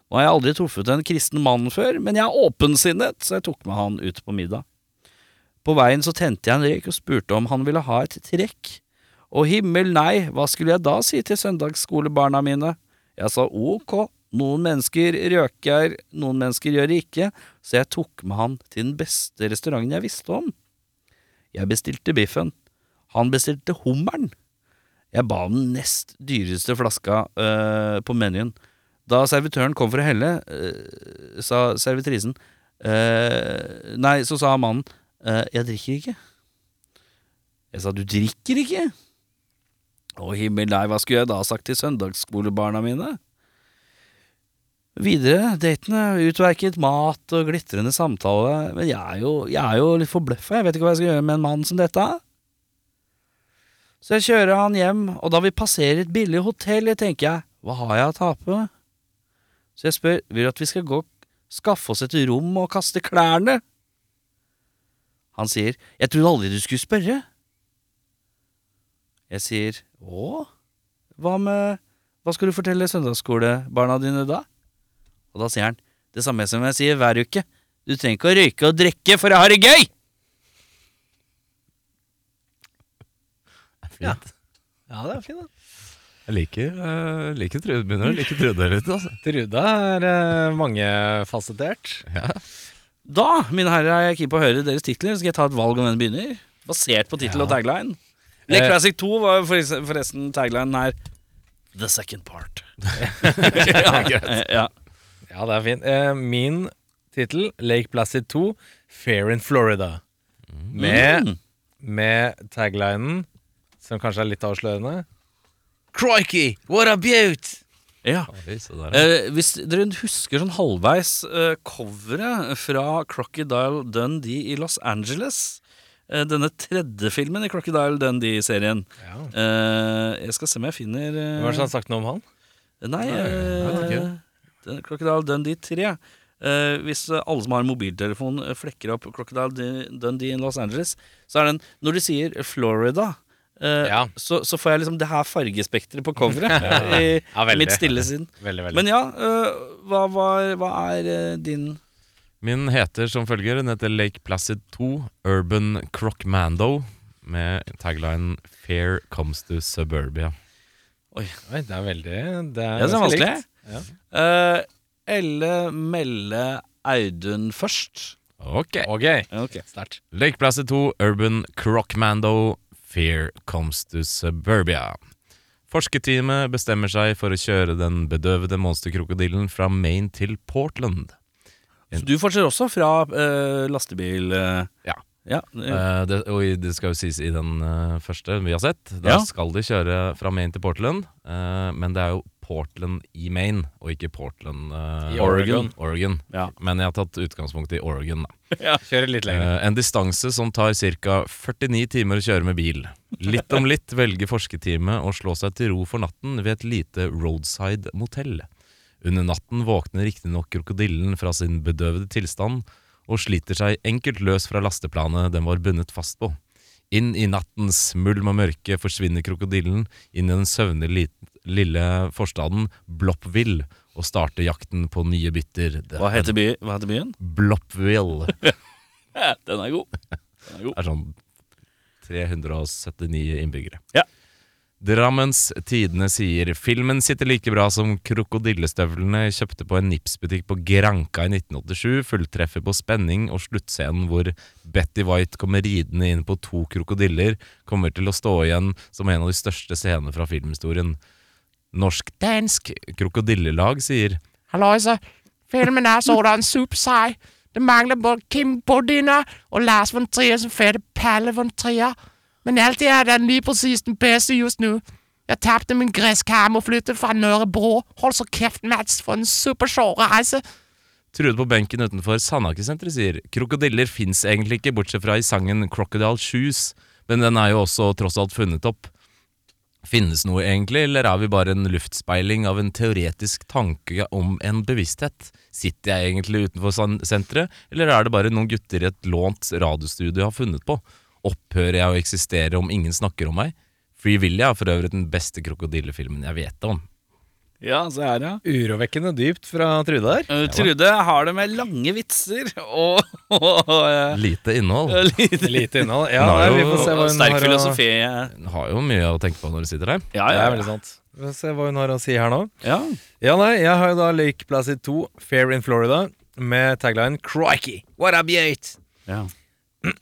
Nå har jeg aldri truffet en kristen mann før, men jeg er åpensinnet, så jeg tok med han ut på middag. På veien så tente jeg en røyk og spurte om han ville ha et trekk. Og himmel nei, hva skulle jeg da si til søndagsskolebarna mine? Jeg sa ok, noen mennesker røker, noen mennesker gjør det ikke, så jeg tok med han til den beste restauranten jeg visste om. Jeg bestilte biffen. Han bestilte hummeren. Jeg ba om den nest dyreste flaska øh, på menyen. Da servitøren kom for å helle, øh, sa servitrisen øh, Nei, så sa mannen «Øh, Jeg drikker ikke. Jeg sa du drikker ikke? Å himmel nei, hva skulle jeg da sagt til søndagsskolebarna mine? Videre, datene, utverket mat og glitrende samtale, men jeg er jo, jeg er jo litt forbløffa, jeg vet ikke hva jeg skal gjøre med en mann som dette. Så jeg kjører han hjem, og da vi passerer et billig hotell, tenker jeg, hva har jeg å tape? Så jeg spør, vil du at vi skal gå og skaffe oss et rom og kaste klærne? Han sier, jeg trodde aldri du skulle spørre. Jeg sier, å, hva med, hva skal du fortelle søndagsskolebarna dine da? Og da sier han, det samme som jeg sier hver uke, du trenger ikke å røyke og drikke for å ha det gøy! Fint. Ja, det er fint, da. Jeg liker, uh, liker Trude. Begynner å like Trude litt. Altså. Trude er uh, mangefasettert. Ja. Da, mine herrer, er jeg keen på å høre deres titler. Skal jeg ta et valg om hvem begynner? Basert på tittel og tagline. Lake Eh. Classic 2 var forresten, forresten taglinen her The second part. ja, ja. Ja, det er fint. Eh, min tittel, Lake Placid 2, Fair in Florida. Med, Mm. med taglinen, som kanskje er litt avslørende Crikey, what a beaut! ja. Eh, hvis dere husker sånn halvveis eh, coveret fra Crocodile Dundee i Los Angeles eh, Denne tredje filmen i Crocodile Dundee-serien. Ja. Eh, jeg skal se om jeg finner eh, Hva som har sagt noe om han? Nei, jeg Crocodile Dundee 3. Uh, hvis eh, alle som har mobiltelefon eh, flekker opp Crocodile Dundee in Los Angeles, så er den Når de sier Florida, Uh, Ja. så, så får jeg liksom det her fargespekteret på coveret i Ja, mitt stille sinn. Veldig, veldig. Men ja, uh, hva, var, hva er uh, din Min heter som følger. Den heter Lake Placid 2, Urban Crocmando, med tagline 'Fair comes to suburbia'. Oi, det er veldig Det er, Ja, det er vanskelig. Ja. Eh, Elle Melle Audun først. Ok. okay. okay. sterkt. Lake 2, Urban Crocmando, Fear comes to suburbia. Forskerteamet bestemmer seg for å kjøre den bedøvede monsterkrokodillen fra Maine til Portland. Så du fortsetter også fra uh, lastebil... uh... Ja. ja Eh, det, og det skal jo sies i den første vi har sett. Da Ja. skal de kjøre fra Maine til Portland, men det er jo Portland i Maine, og ikke Portland uh, I Oregon. Oregon. Ja. Men jeg har tatt utgangspunkt i Oregon. Da. Kjører litt lenger. Uh, en distanse som tar ca. 49 timer å kjøre med bil. Litt om litt velger forskerteamet å slå seg til ro for natten ved et lite roadside motell. Under natten våkner riktignok krokodillen fra sin bedøvede tilstand og sliter seg enkelt løs fra lasteplanet den var bundet fast på. Inn i nattens mulm og mørke forsvinner krokodillen inn i den søvnige lille forstaden Bloppville og starte jakten på nye bytter. Det hva, heter by, hva heter byen? Bloppville. Den er god. Den er god. er sånn 379 innbyggere. Ja. Drammens Tidende sier filmen sitter like bra som krokodillestøvlene kjøpte på en Nips-butikk på Granka i 1987. Fulltreffer på spenning og sluttscenen hvor Betty White kommer ridende inn på to krokodiller, kommer til å stå igjen som en av de største scenene fra filmhistorien. Norsk-dansk krokodillelag sier Halløjsa. Filmen er sådan supersei. Det mangler både Kim Bodiner og Lars von Trier som fete Palle von Trier. Men alt det er den lige præcis den bedste just nu. Jeg tapte min græskarm og flyttet fra Nørrebro. Hold så kjeft, Mats, for en super reise. Trude på benken utenfor Sandakesenteret sier krokodiller fins egentlig ikke, bortsett fra i sangen Crocodile Shoes, men den er jo også tross alt funnet opp. Finnes noe egentlig, eller er vi bare en luftspeiling av en teoretisk tanke om en bevissthet? Sitter jeg egentlig utenfor senteret, eller er det bare noen gutter i et lånt radiostudio har funnet på? Opphører jeg å eksistere om ingen snakker om meg? Free Willy er for øvrig den beste krokodillefilmen jeg vet om. Ja, så er det. Urovekkende dypt fra Trude der. Uh, Trude har det med lange vitser og, og uh, Lite innhold. lite Lite innhold. Ja, Hun har jo, vi får se hva hun sterk har å filosofi. Hun har jo mye å tenke på når du sitter der. Ja, Det ja, er veldig sant. Vi får se hva hun har å si her nå. ja. Ja, nei, jeg har jo da Lake Placid 2, Fair in Florida, med tagline 'Crikey, what a beaut'. ja.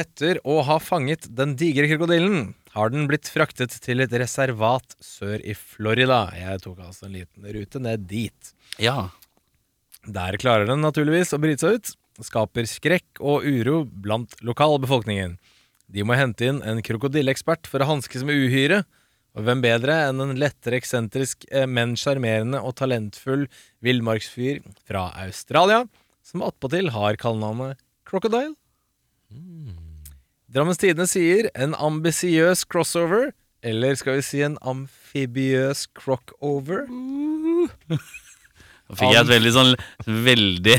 Etter å ha fanget den digre krokodillen, har den blitt fraktet til et reservat sør i Florida. Jeg tok altså en liten rute ned dit. Ja. Der klarer den naturligvis å bryte seg ut, skaper skrekk og uro blant lokalbefolkningen. De må hente inn en krokodilleekspert for å hanskes med uhyret, og hvem bedre enn en lettere eksentrisk, eh, men sjarmerende og talentfull villmarksfyr fra Australia, som attpåtil har kallenavnet Crocodile? Drammens Tidende sier en ambisiøs crossover, eller skal vi si en amfibiøs crockover? Nå fikk jeg et veldig sånn veldig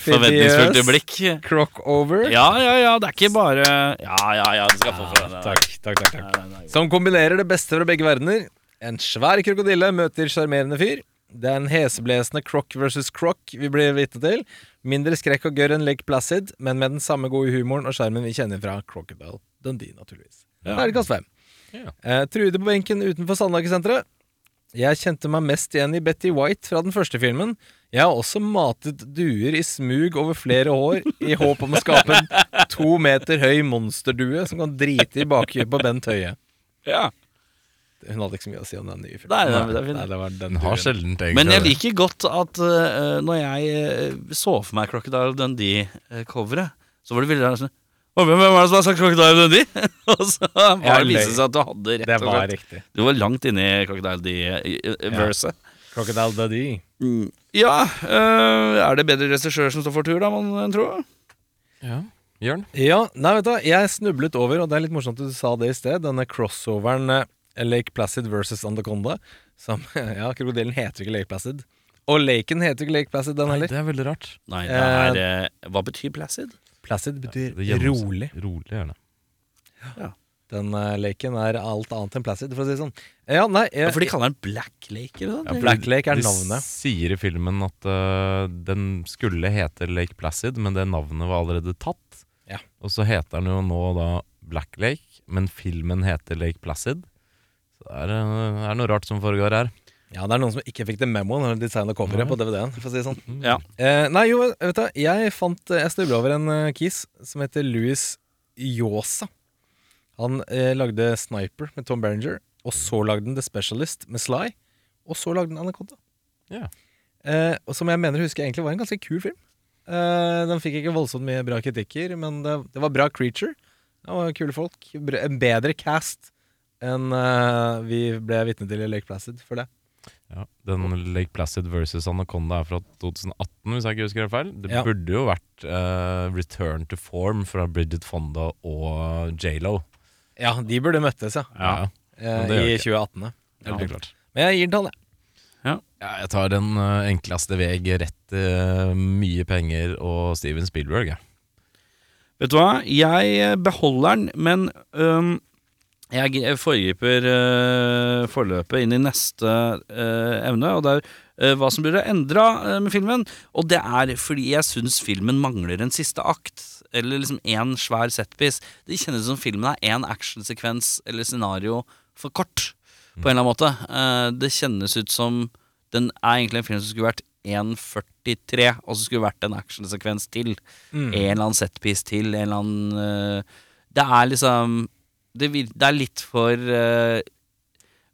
forventningsfullt blikk. crockover. Ja, ja, ja, det er ikke bare Ja, ja, ja, du skal få for det. Takk, takk, takk, takk. Som kombinerer det beste fra begge verdener. En svær krokodille møter sjarmerende fyr. Det er en heseblesende croc versus croc vi blir vitne til. Mindre skrekk og gørr enn Lake Placid, men med den samme gode humoren og skjermen vi kjenner fra Crocodile Dundee, naturligvis. Ja. Terningkast fem. Ja. Eh, Trude på benken utenfor Sandhagesenteret. Jeg kjente meg mest igjen i Betty White fra den første filmen. Jeg har også matet duer i smug over flere år i håp om å skape en to meter høy monsterdue som kan drite i bakhjulet på Bent Høie. Ja. Hun hadde ikke så mye å si om den nye filmen. Nei, nei, det er fint. Nei, det var den har sjelden egentlig Men jeg liker godt at uh, når jeg uh, så for meg Crocodile Dundee-coveret, så var det veldig sånn Hvem er det som har sagt Crocodile Dundee? og så var Ja, det viste seg at du hadde rett Det og var slett riktig. Du var langt inne i Crocodile Dundee-verset. Crocodile Dundee. Ja, uh, er det bedre regissør som står for tur, da, man tror? Ja. Jørn? Ja, nei, vet du jeg snublet over, og det er litt morsomt at du sa det i sted, denne crossoveren eh, Lake Placid versus Anaconda. Som, ja, krokodillen heter ikke Lake Placid. Og laken heter ikke Lake Placid, den heller. Det er veldig rart. Nei, det er eh, Hva betyr placid? Placid betyr ja, rolig. Rolig, gjerne. Den uh, laken er alt annet enn Placid, for å si det sånn. Ja, nei, jeg, Ja, for de kaller den Black Lake, eller noe? Ja, Black Lake er De navnet. sier i filmen at uh, den skulle hete Lake Placid, men det navnet var allerede tatt. Ja. Og så heter den jo nå da Black Lake, men filmen heter Lake Placid. Det er, er noe rart som foregår her. Ja, det er noen som ikke fikk det memoen når de designa coveret på DVD-en, for å si det sånn. Ja. Eh, nei, jo, vet du, jeg fant Jeg snubla over en uh, kis som heter Louis Yosa. Han eh, lagde Sniper med Tom Berenger, og så lagde han The Specialist med Sly, og så lagde han Anaconda. Ja. Eh, og som jeg mener husker egentlig var en ganske kul film. Eh, den fikk ikke voldsomt mye bra kritikker, men det, det var bra creature. Det var kule folk. En bedre cast enn uh, vi ble vitne til i Lake Placid for det. Ja, Den Lake Placid versus Anaconda er fra 2018, hvis jeg ikke husker helt feil. Det Ja. burde jo vært uh, Return to Form fra Bridget Fonda og J.Lo. Ja, de burde møttes, ja. Ja, det gjør I 2018. ja. helt klart. Men jeg gir den han, jeg. Ja, jeg tar den enkleste veg rett til mye penger og Steven Spielberg. Jeg. Vet du hva? Jeg beholder den, men øhm, jeg foregriper uh, forløpet inn i neste uh, evne, og det er uh, hva som blir endra med filmen. Og det er fordi jeg syns filmen mangler en siste akt, eller liksom én svær setpiece. Det kjennes som filmen er én actionsekvens eller scenario for kort, på en eller annen måte. Eh, det kjennes ut som den er egentlig en film som skulle vært 1.43, og så skulle vært en actionsekvens til. Mm. En eller annen setpiece til, en eller annen Det er liksom Det, det er litt for uh,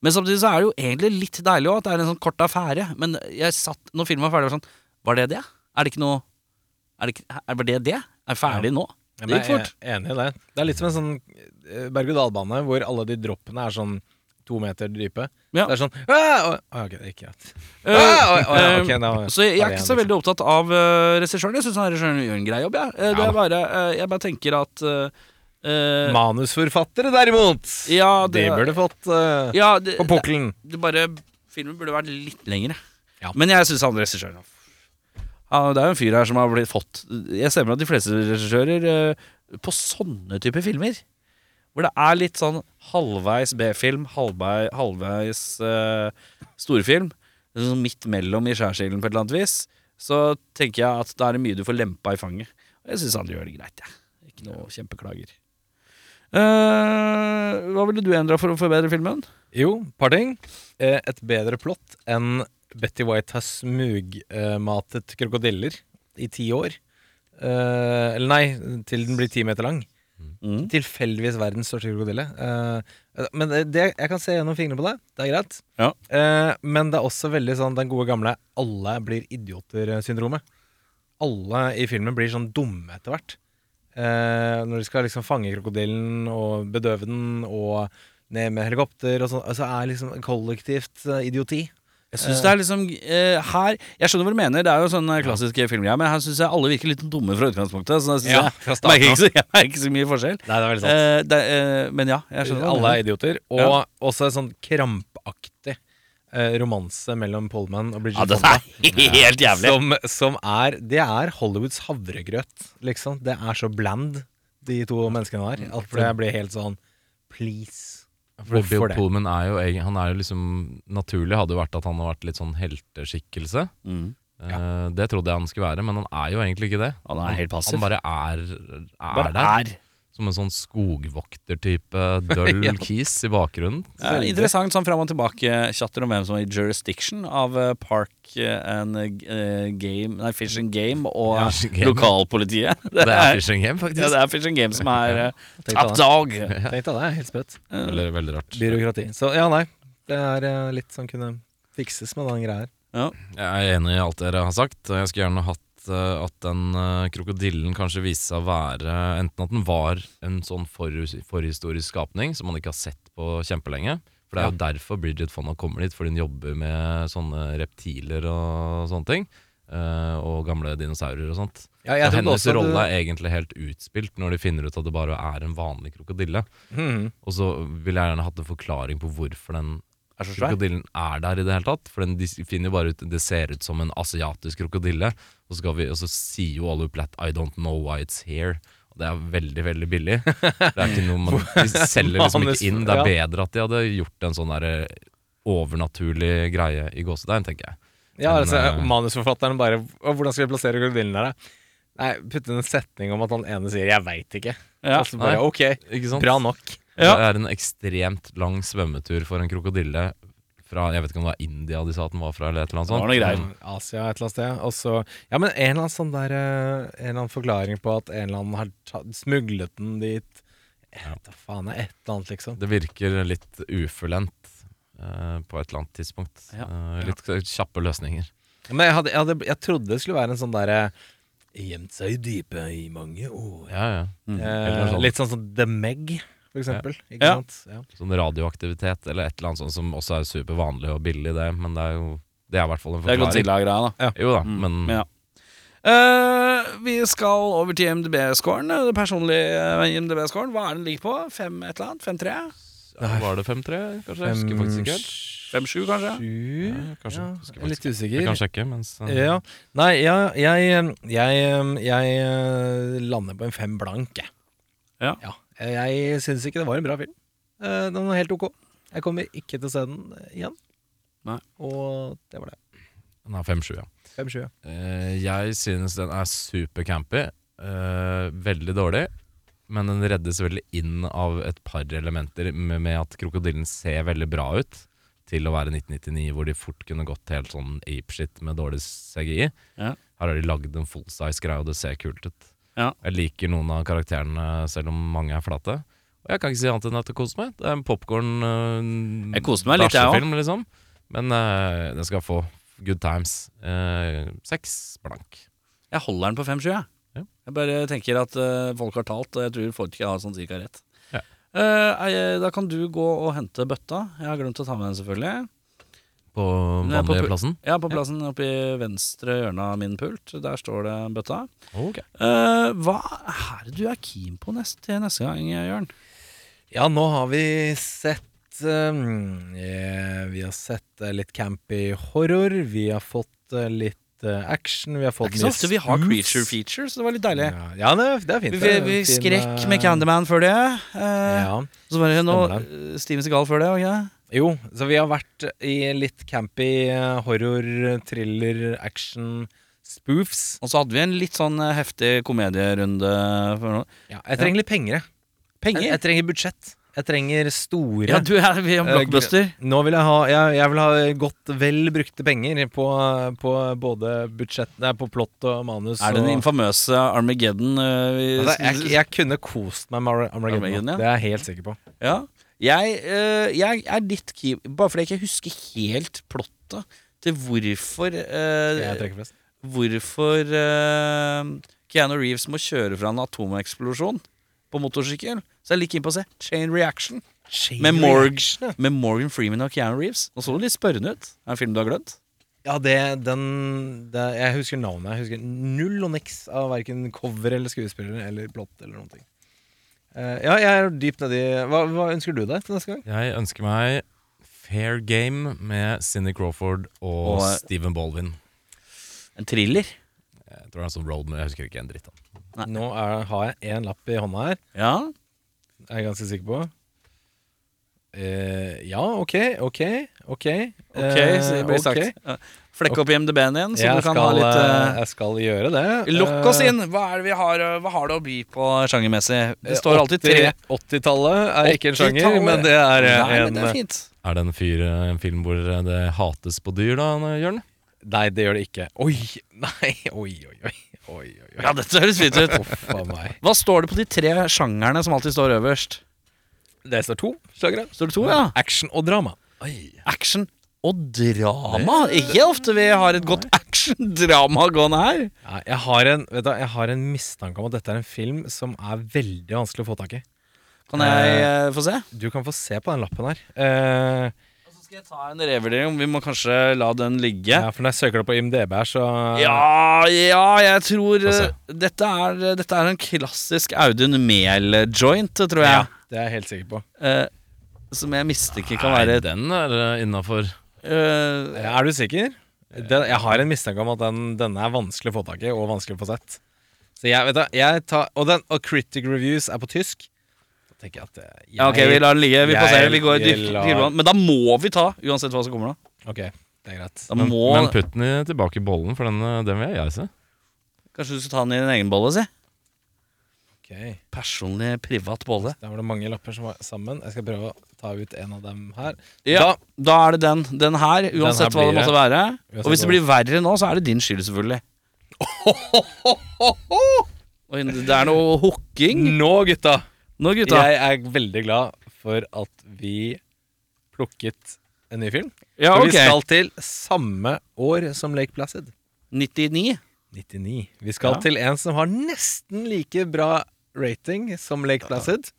Men samtidig så er det jo egentlig litt deilig òg at det er en sånn kort affære. Men jeg satt når filmen var ferdig, var sånn Var det det? Er det ikke noe Er det, er, var det det? Er ferdig nå? Ja, Det gikk fort. jeg er enig i det. Det er litt som en sånn eh, berg-og-dal-bane hvor alle de droppene er sånn to meter dype. Ja. Det er sånn ah, å, å, Ok, det ikke greit. Eh, Så jeg, er ikke så veldig opptatt av uh, regissøren. Jeg syns regissøren gjør en grei jobb. Jeg, det Ja er bare, uh, jeg bare tenker at eh, eh, Manusforfattere, derimot! Ja, de det- burde fått uh, ja, det, på pukkelen. det, det Filmen burde vært litt lengre. Ja. Men jeg syns han regissøren ja, Det er jo en fyr her som har blitt fått Jeg ser for meg at de fleste regissører uh, på sånne typer filmer hvor det er litt sånn halvveis B-film, halvveis, halvveis storfilm, sånn midt mellom i skjærsilden på et eller annet vis, så tenker jeg at da er det mye du får lempa i fanget. Og jeg syns han gjør det greit, jeg. Ikke noe kjempeklager. Eh, hva ville du endra for å forbedre filmen? Jo, par ting. Eh, et bedre plott enn Betty White har smugmatet krokodiller i ti år. Eh, eller nei, til den blir ti meter lang. Mm. Tilfeldigvis verdens største krokodille. Eh, men det, det, jeg kan se gjennom fingrene på det. Det er greit. Ja. Eh, men det er også veldig sånn den gode gamle 'alle blir idioter'-syndromet. Alle i filmen blir sånn dumme etter hvert. Eh, når de skal liksom fange krokodillen og bedøve den og ned med helikopter og sånn, så er liksom kollektivt eh, idioti. Jeg synes det er liksom eh, her Jeg skjønner hva du mener, det er jo sånn klassiske klassisk filmgreie, men her syns jeg alle virker litt dumme fra utgangspunktet. Så jeg, synes Ja, jeg, fra starten merker ikke så, jeg merker ikke så mye forskjell. Nei, det er veldig sant. Eh, det, eh, men ja, jeg skjønner hva du Alle mener. er idioter. Og også en sånn krampaktig eh, romanse mellom Pullman og Bridget Ja, det Fonda. er helt jævlig. Som, som er Det er Hollywoods havregrøt, liksom. Det er så bland, de to menneskene der, at det blir helt sånn Please. Fordi Bill det? Pullman er jo, han er jo liksom Naturlig hadde jo vært at han hadde vært litt sånn helteskikkelse. Mm. Ja. det trodde jeg han skulle være, men han er jo egentlig ikke det. Han er helt passiv. Han bare er, er Bare der. er. Som en sånn skogvoktertype døll Ja. kis i bakgrunnen. Ja, interessant sånn fram og tilbake-chatter om hvem som er i jurisdiction av eh, Park eh, and eh, Game Nei, Fish and Game og Ja, Game. lokalpolitiet. Det er Fish and Game, faktisk. ja, det er Fish and Game som er uh, top dog. Tenk deg det. Helt sprøtt. Veldig, veldig rart. Byråkrati. Så ja, nei. Det er litt sånn kunne fikses med den greia her. Jeg er enig i alt dere har sagt. og Jeg skulle gjerne hatt at den eh, krokodillen kanskje viste seg å være Enten at den var en sånn for, forhistorisk skapning som man ikke har sett på kjempelenge. For det er jo derfor Bridget Fonda kommer dit, fordi hun jobber med sånne reptiler og sånne ting. eh, og gamle dinosaurer og sånt. Ja, Så hennes du- rolle er egentlig helt utspilt når de finner ut at det bare er en vanlig krokodille. Mm. Og så vil jeg gjerne hatt en forklaring på hvorfor den Er så svær. krokodillen er der i det hele tatt. For den, de finner jo bare ut Det ser ut som en asiatisk krokodille. Og så, vi, og så sier jo alle Platt I don't know why it's here. Og det er veldig, veldig billig. Det er ikke noe man, De selger liksom ikke inn. Det er bedre at de hadde gjort en sånn der overnaturlig greie i gåsetegn, tenker jeg. Ja, altså, eh, manusforfatteren bare Hvordan skal vi plassere krokodillen der, da? Nei, putte en setning om at han ene sier 'jeg veit ikke'. Ja. Og så bare, ok, bra nok. Ja. Det er en ekstremt lang svømmetur for en krokodille fra Jeg vet ikke om det var India de sa at den var fra, eller et eller annet Det var sånt. noe greier. Mm, Asia et eller annet sted. Også, Ja, men en eller annen sånn der eh, En eller annen forklaring på at en eller annen har ta, smuglet den dit. Vet faen, er et eller annet, liksom. Det virker litt ufullendt eh, på et eller annet tidspunkt. Ja. Eh, litt kjappe løsninger. Men jeg, hadde, jeg, hadde, jeg trodde det skulle være en sånn derre Gjemt seg i dypet i mange år. Ja, ja. Mm. Eh, sånn. litt sånn som The Meg, for eksempel. Ikke Ja. sant? Ja. Sånn radioaktivitet eller et eller annet sånt som også er supervanlig og billig, det. Men det er jo Det er i hvert fall en forklaring. Det er. Godzilla-greia, da. Jo da, Mm, men Men ja. Uh, vi skal over til MDB-scoren. Det personlige eh, IMDb-scoren. Hva er den ligger på? Fem et eller annet? Fem-tre? ja, Var det 5-3, kanskje? Jeg husker faktisk ikke helt. Fem-sju, kanskje? Sju Ja, kanskje. Ja, jeg er litt usikker. usikker. kan sjekke mens uh... Ja. Nei, ja, jeg, jeg, jeg, jeg, lander på en fem blank, jeg. Ja. Jeg syns ikke det var en bra film. Eh, Den var helt ok. Jeg kommer ikke til å se den igjen. Nei. Og det var det. Den er 5-7, ja. Fem sju. Eh, jeg synes den er supercampy. Uh, veldig dårlig. Men den reddes veldig inn av et par elementer med, med at krokodillen ser veldig bra ut. Til å være 1999, hvor de fort kunne gått helt sånn apeshit med dårlig CGI. Ja. Her har de lagd en full size greie, og det ser kult ut. Ja. Jeg liker noen av karakterene, selv om mange er flate. Og jeg kan ikke si annet enn at det koser meg. Det er en popkorn uh, Jeg koste meg litt, jeg bæsjefilm, liksom. Men uh, den skal få good times. Uh, Seks blank. Jeg holder den på fem-sju, jeg. Ja. Jeg bare tenker at uh, folk har talt, og jeg tror folk ikke har sånn cirka rett. Ja. Eh, eh, da kan du gå og hente bøtta. Jeg har glemt å ta med den, selvfølgelig. På vanlige plassen. Ja, på plassen oppe i venstre hjørne av min pult. Der står det bøtta. Okay. Uh, hva er det du er keen på neste, til neste gang, Jørn? Ja, nå har vi sett um, yeah, Vi har sett eh, litt campy horror. Vi har fått eh, litt eh, action. Vi har fått så ofte vi har creature features, det var litt deilig. Ja, ja det, det er fint. Vi, vi, skrekk eh, med Candyman før det. eh, Ja. Så var det noe eh, Steven Segal før det. Okay? Jo, så vi har vært i litt campy eh, horror, thriller, action, spoofs. Og så hadde vi en litt sånn eh, heftig komedierunde. Ja, jeg trenger litt penger, jeg. Penger? Jeg, jeg trenger budsjett. Jeg trenger store Ja, du er ved om Eh, blockbuster. Nå vil jeg ha Jeg, jeg vil ha godt vel brukte penger på, på både budsjett Nei, på plott og manus. Er det den infamøse Armageddon? Uh, vi- altså, jeg, jeg kunne kost meg med Armageddon. Armageddon, ja. Det er jeg helt sikker på. Ja. Jeg, eh, jeg er litt keen Bare fordi jeg ikke husker helt plottet til hvorfor flest. Hvorfor eh, Keanu Reeves må kjøre fra en atomeksplosjon på motorsykkel. Så jeg er litt keen på å se Chain Reaction med, Morg med Morgan Freeman og Keanu Reeves. Nå så det litt spørrende ut. Er det en film du har glemt? Ja, det, den det, Jeg husker navnet. Jeg husker null og niks av verken cover eller skuespiller eller plott eller noen ting. Eh, ja, jeg er dypt nedi hva, hva ønsker du deg til neste gang? Jeg ønsker meg Fair Game med Cindy Crawford og, Og- Stephen Baldwin. En thriller? Jeg tror det er sånn road, men jeg husker ikke en dritt av den. Nå er, har jeg én lapp i hånda her. Ja. Er jeg ganske sikker på. Eh, ja, ok, ok, ok. Ok, så det blir ok. sagt. Ja. Flekk opp IMDb-en igjen, så Jeg du kan skal, ha litt eh, jeg skal gjøre det. Lokk oss Eh, inn! Hva er det vi har Hva har det å by på sjangermessig? Det står alltid tre 80-tallet er ikke en sjanger, men det er Nei, en det er fint. Er det en, fyr, en film hvor det hates på dyr, da, Jørn? Nei, det gjør det ikke. Oi! Nei, oi, oi, oi. oi, oi. Ja, dette høres fint ut. Hva står det på de tre sjangerne som alltid står øverst? Det står to sjangere. Står det to, ja? Action og drama. Oi. Action og drama. Ikke ofte vi har et godt action-drama gående her. Ja, jeg, har en, vet du, jeg har en mistanke om at dette er en film som er veldig vanskelig å få tak i. Kan jeg uh, få se? Du kan få se på den lappen her. Uh, Og så skal jeg ta en revurdering. Vi må kanskje la den ligge. ja, for når jeg søker det på IMDb her, så Ja, ja, jeg tror uh, dette er, dette er en klassisk Audun Mehl-joint, tror jeg. Ja, det er jeg helt sikker på. Som jeg mistenker kan være Nei, den er innafor. Eh, Er du sikker? Den, jeg har en mistanke om at den, denne er vanskelig å få tak i, og vanskelig å få sett. Så jeg, vet du, jeg tar, og, den, og critic reviews er på tysk. Da tenker jeg at eh, jeg, Ja, ok, vi lar den ligge. Vi passerer. Vi går dypt la-. Men da må vi ta, uansett hva som kommer da. Ok, det er greit. Da Men, må men putt den tilbake i bollen, for den, den vil jeg se. Kanskje du skal ta den i din egen bolle, si? Ok, Personlig, privat bolle. Der var det mange lapper som var sammen. Jeg skal prøve å ta ut en av dem her. Ja, da er det den. Den her, uansett her hva det blir måtte være. Uansett Og hvis det blir verre nå, så er det din skyld, selvfølgelig. Oi, det er noe hooking Nå, gutta! nå, gutta. Jeg er veldig glad for at vi plukket en ny film. Ja, For ok. vi skal til samme år som Lake Placid. 99. 99. Vi skal Ja. til en som har nesten like bra rating som Lake Placid.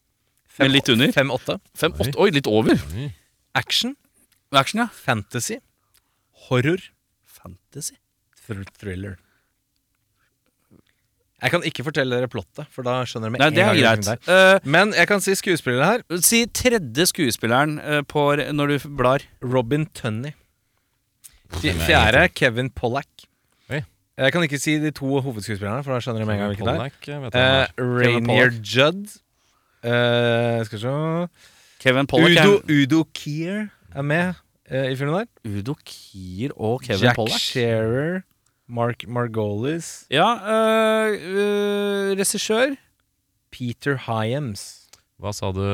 Men litt under. 5-8. Fem, åtte, oi, litt over. Action, Action, ja. fantasy, horror, Fantasy. thr thriller. Jeg kan ikke fortelle dere plottet, for da skjønner dere med Nei, en det er gang greit. det er. Men jeg kan si skuespillere her. Eh, si tredje skuespilleren eh, på når du blar. Robin Tunney. Fj- er Fjerde Kevin Pollack. Jeg kan ikke si de to hovedskuespillerne, for da skjønner du med en gang hvilken det er. Eh, er. Rainier Judd. Eh, skal vi se Kevin Pollack. Udo, Udo Kier er med eh, i filmen der. Udo Kier og Kevin Jack Pollack. Shearer. Mark Margolis. Ja, øh, regissør. Peter Hyams. Hva sa du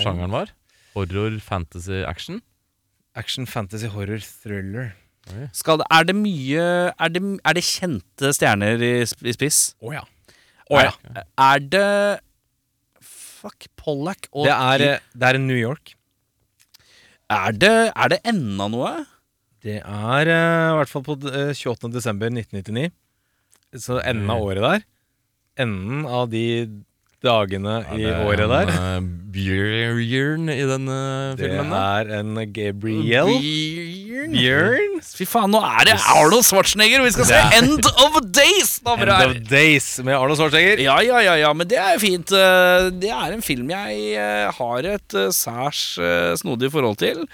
sjangeren var? Horror, fantasy, action? Action, fantasy, horror, thriller. Skal det, er det mye er det, er det kjente stjerner i, i spiss? Å ja. er, er det Fuck, Pollack og Det er, eh, det er New York. er, det, er det enda noe? Det er eh, i hvert fall på eh, 28. desember 1999. Så enden av året der. Enden av de dagene i året der. en, eh, Bjørn i den filmen Det filmen? da? er en Gabriel Bjørn. Bjørn. Fy faen, nå er det Arnold Schwarzenegger, vi skal se End of Days! End of. Days med Arnold Schwarzenegger. Ja, ja, ja, ja, men det er fint. Eh, Det er en film jeg eh, har et eh, særs eh, snodig forhold til.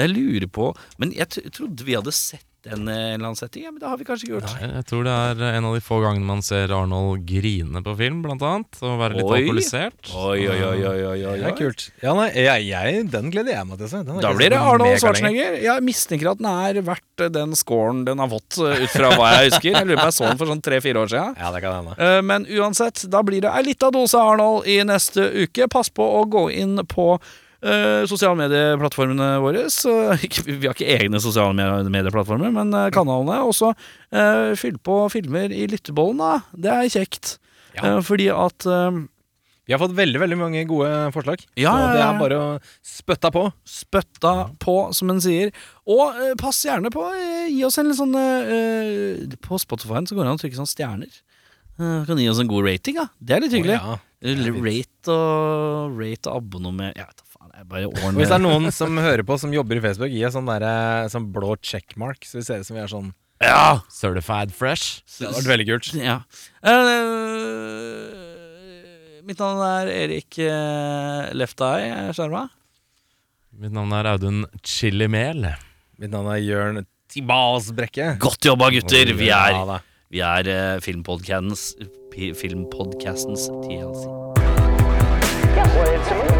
Jeg lurer på Men jeg trodde vi hadde sett den eh, en eller annen setting? Ja, men det har vi kanskje ikke gjort. Jeg jeg tror det er en av de få gangene man ser Arnold grine på film, blant annet. Og være litt Oi. alkoholisert. Oi, oi, oi, oi, oi, oi. Det er kult. Ja, nei, jeg, jeg, den gleder jeg meg til å se. Den Da blir det Arnold. Schwarzenegger. Jeg mistenker at den er verdt eh, den scoren den har fått, eh, ut fra hva jeg husker. Jeg lurer på jeg så den for sånn tre-fire år siden. Ja, det kan hende. Eh, Men uansett, da blir det ei lita dose Arnold i neste uke. Pass på å gå inn på eh, sosiale medieplattformene våre. Så, vi har ikke egne sosiale medieplattformer, men eh, kanalene. Og så uh, fyll på filmer i lyttebollen, da. Det er kjekt. Ja. Uh, fordi at Vi har fått veldig veldig mange gode forslag. Ja, så det er bare å spytta på. spytta på, som en sier. Og eh, pass gjerne på eh, Gi oss en litt sånn eh, På Spotify så går det an å trykke sånn stjerner. Uh, kan gi oss en god rating, da. Det er litt hyggelig. Oh, ja. Rate og Rate og abonnement Jeg vet da Og Hvis det er noen som hører på som jobber i Facebook, gi oss sånn, der, sånn blå checkmark, så vi ser ut som vi er sånn Ja! Certified fresh. Det hadde vært veldig kult. ja. Uh, mitt navn er Erik uh, Left Eye Skjerma. Mitt navn er Audun Chilimel. Mitt navn er Jørn Tibasbrekke. Godt jobba, gutter! Vi er, Ja, vi er uh, filmpodcastens, filmpodcastens TLC. Yeah, well,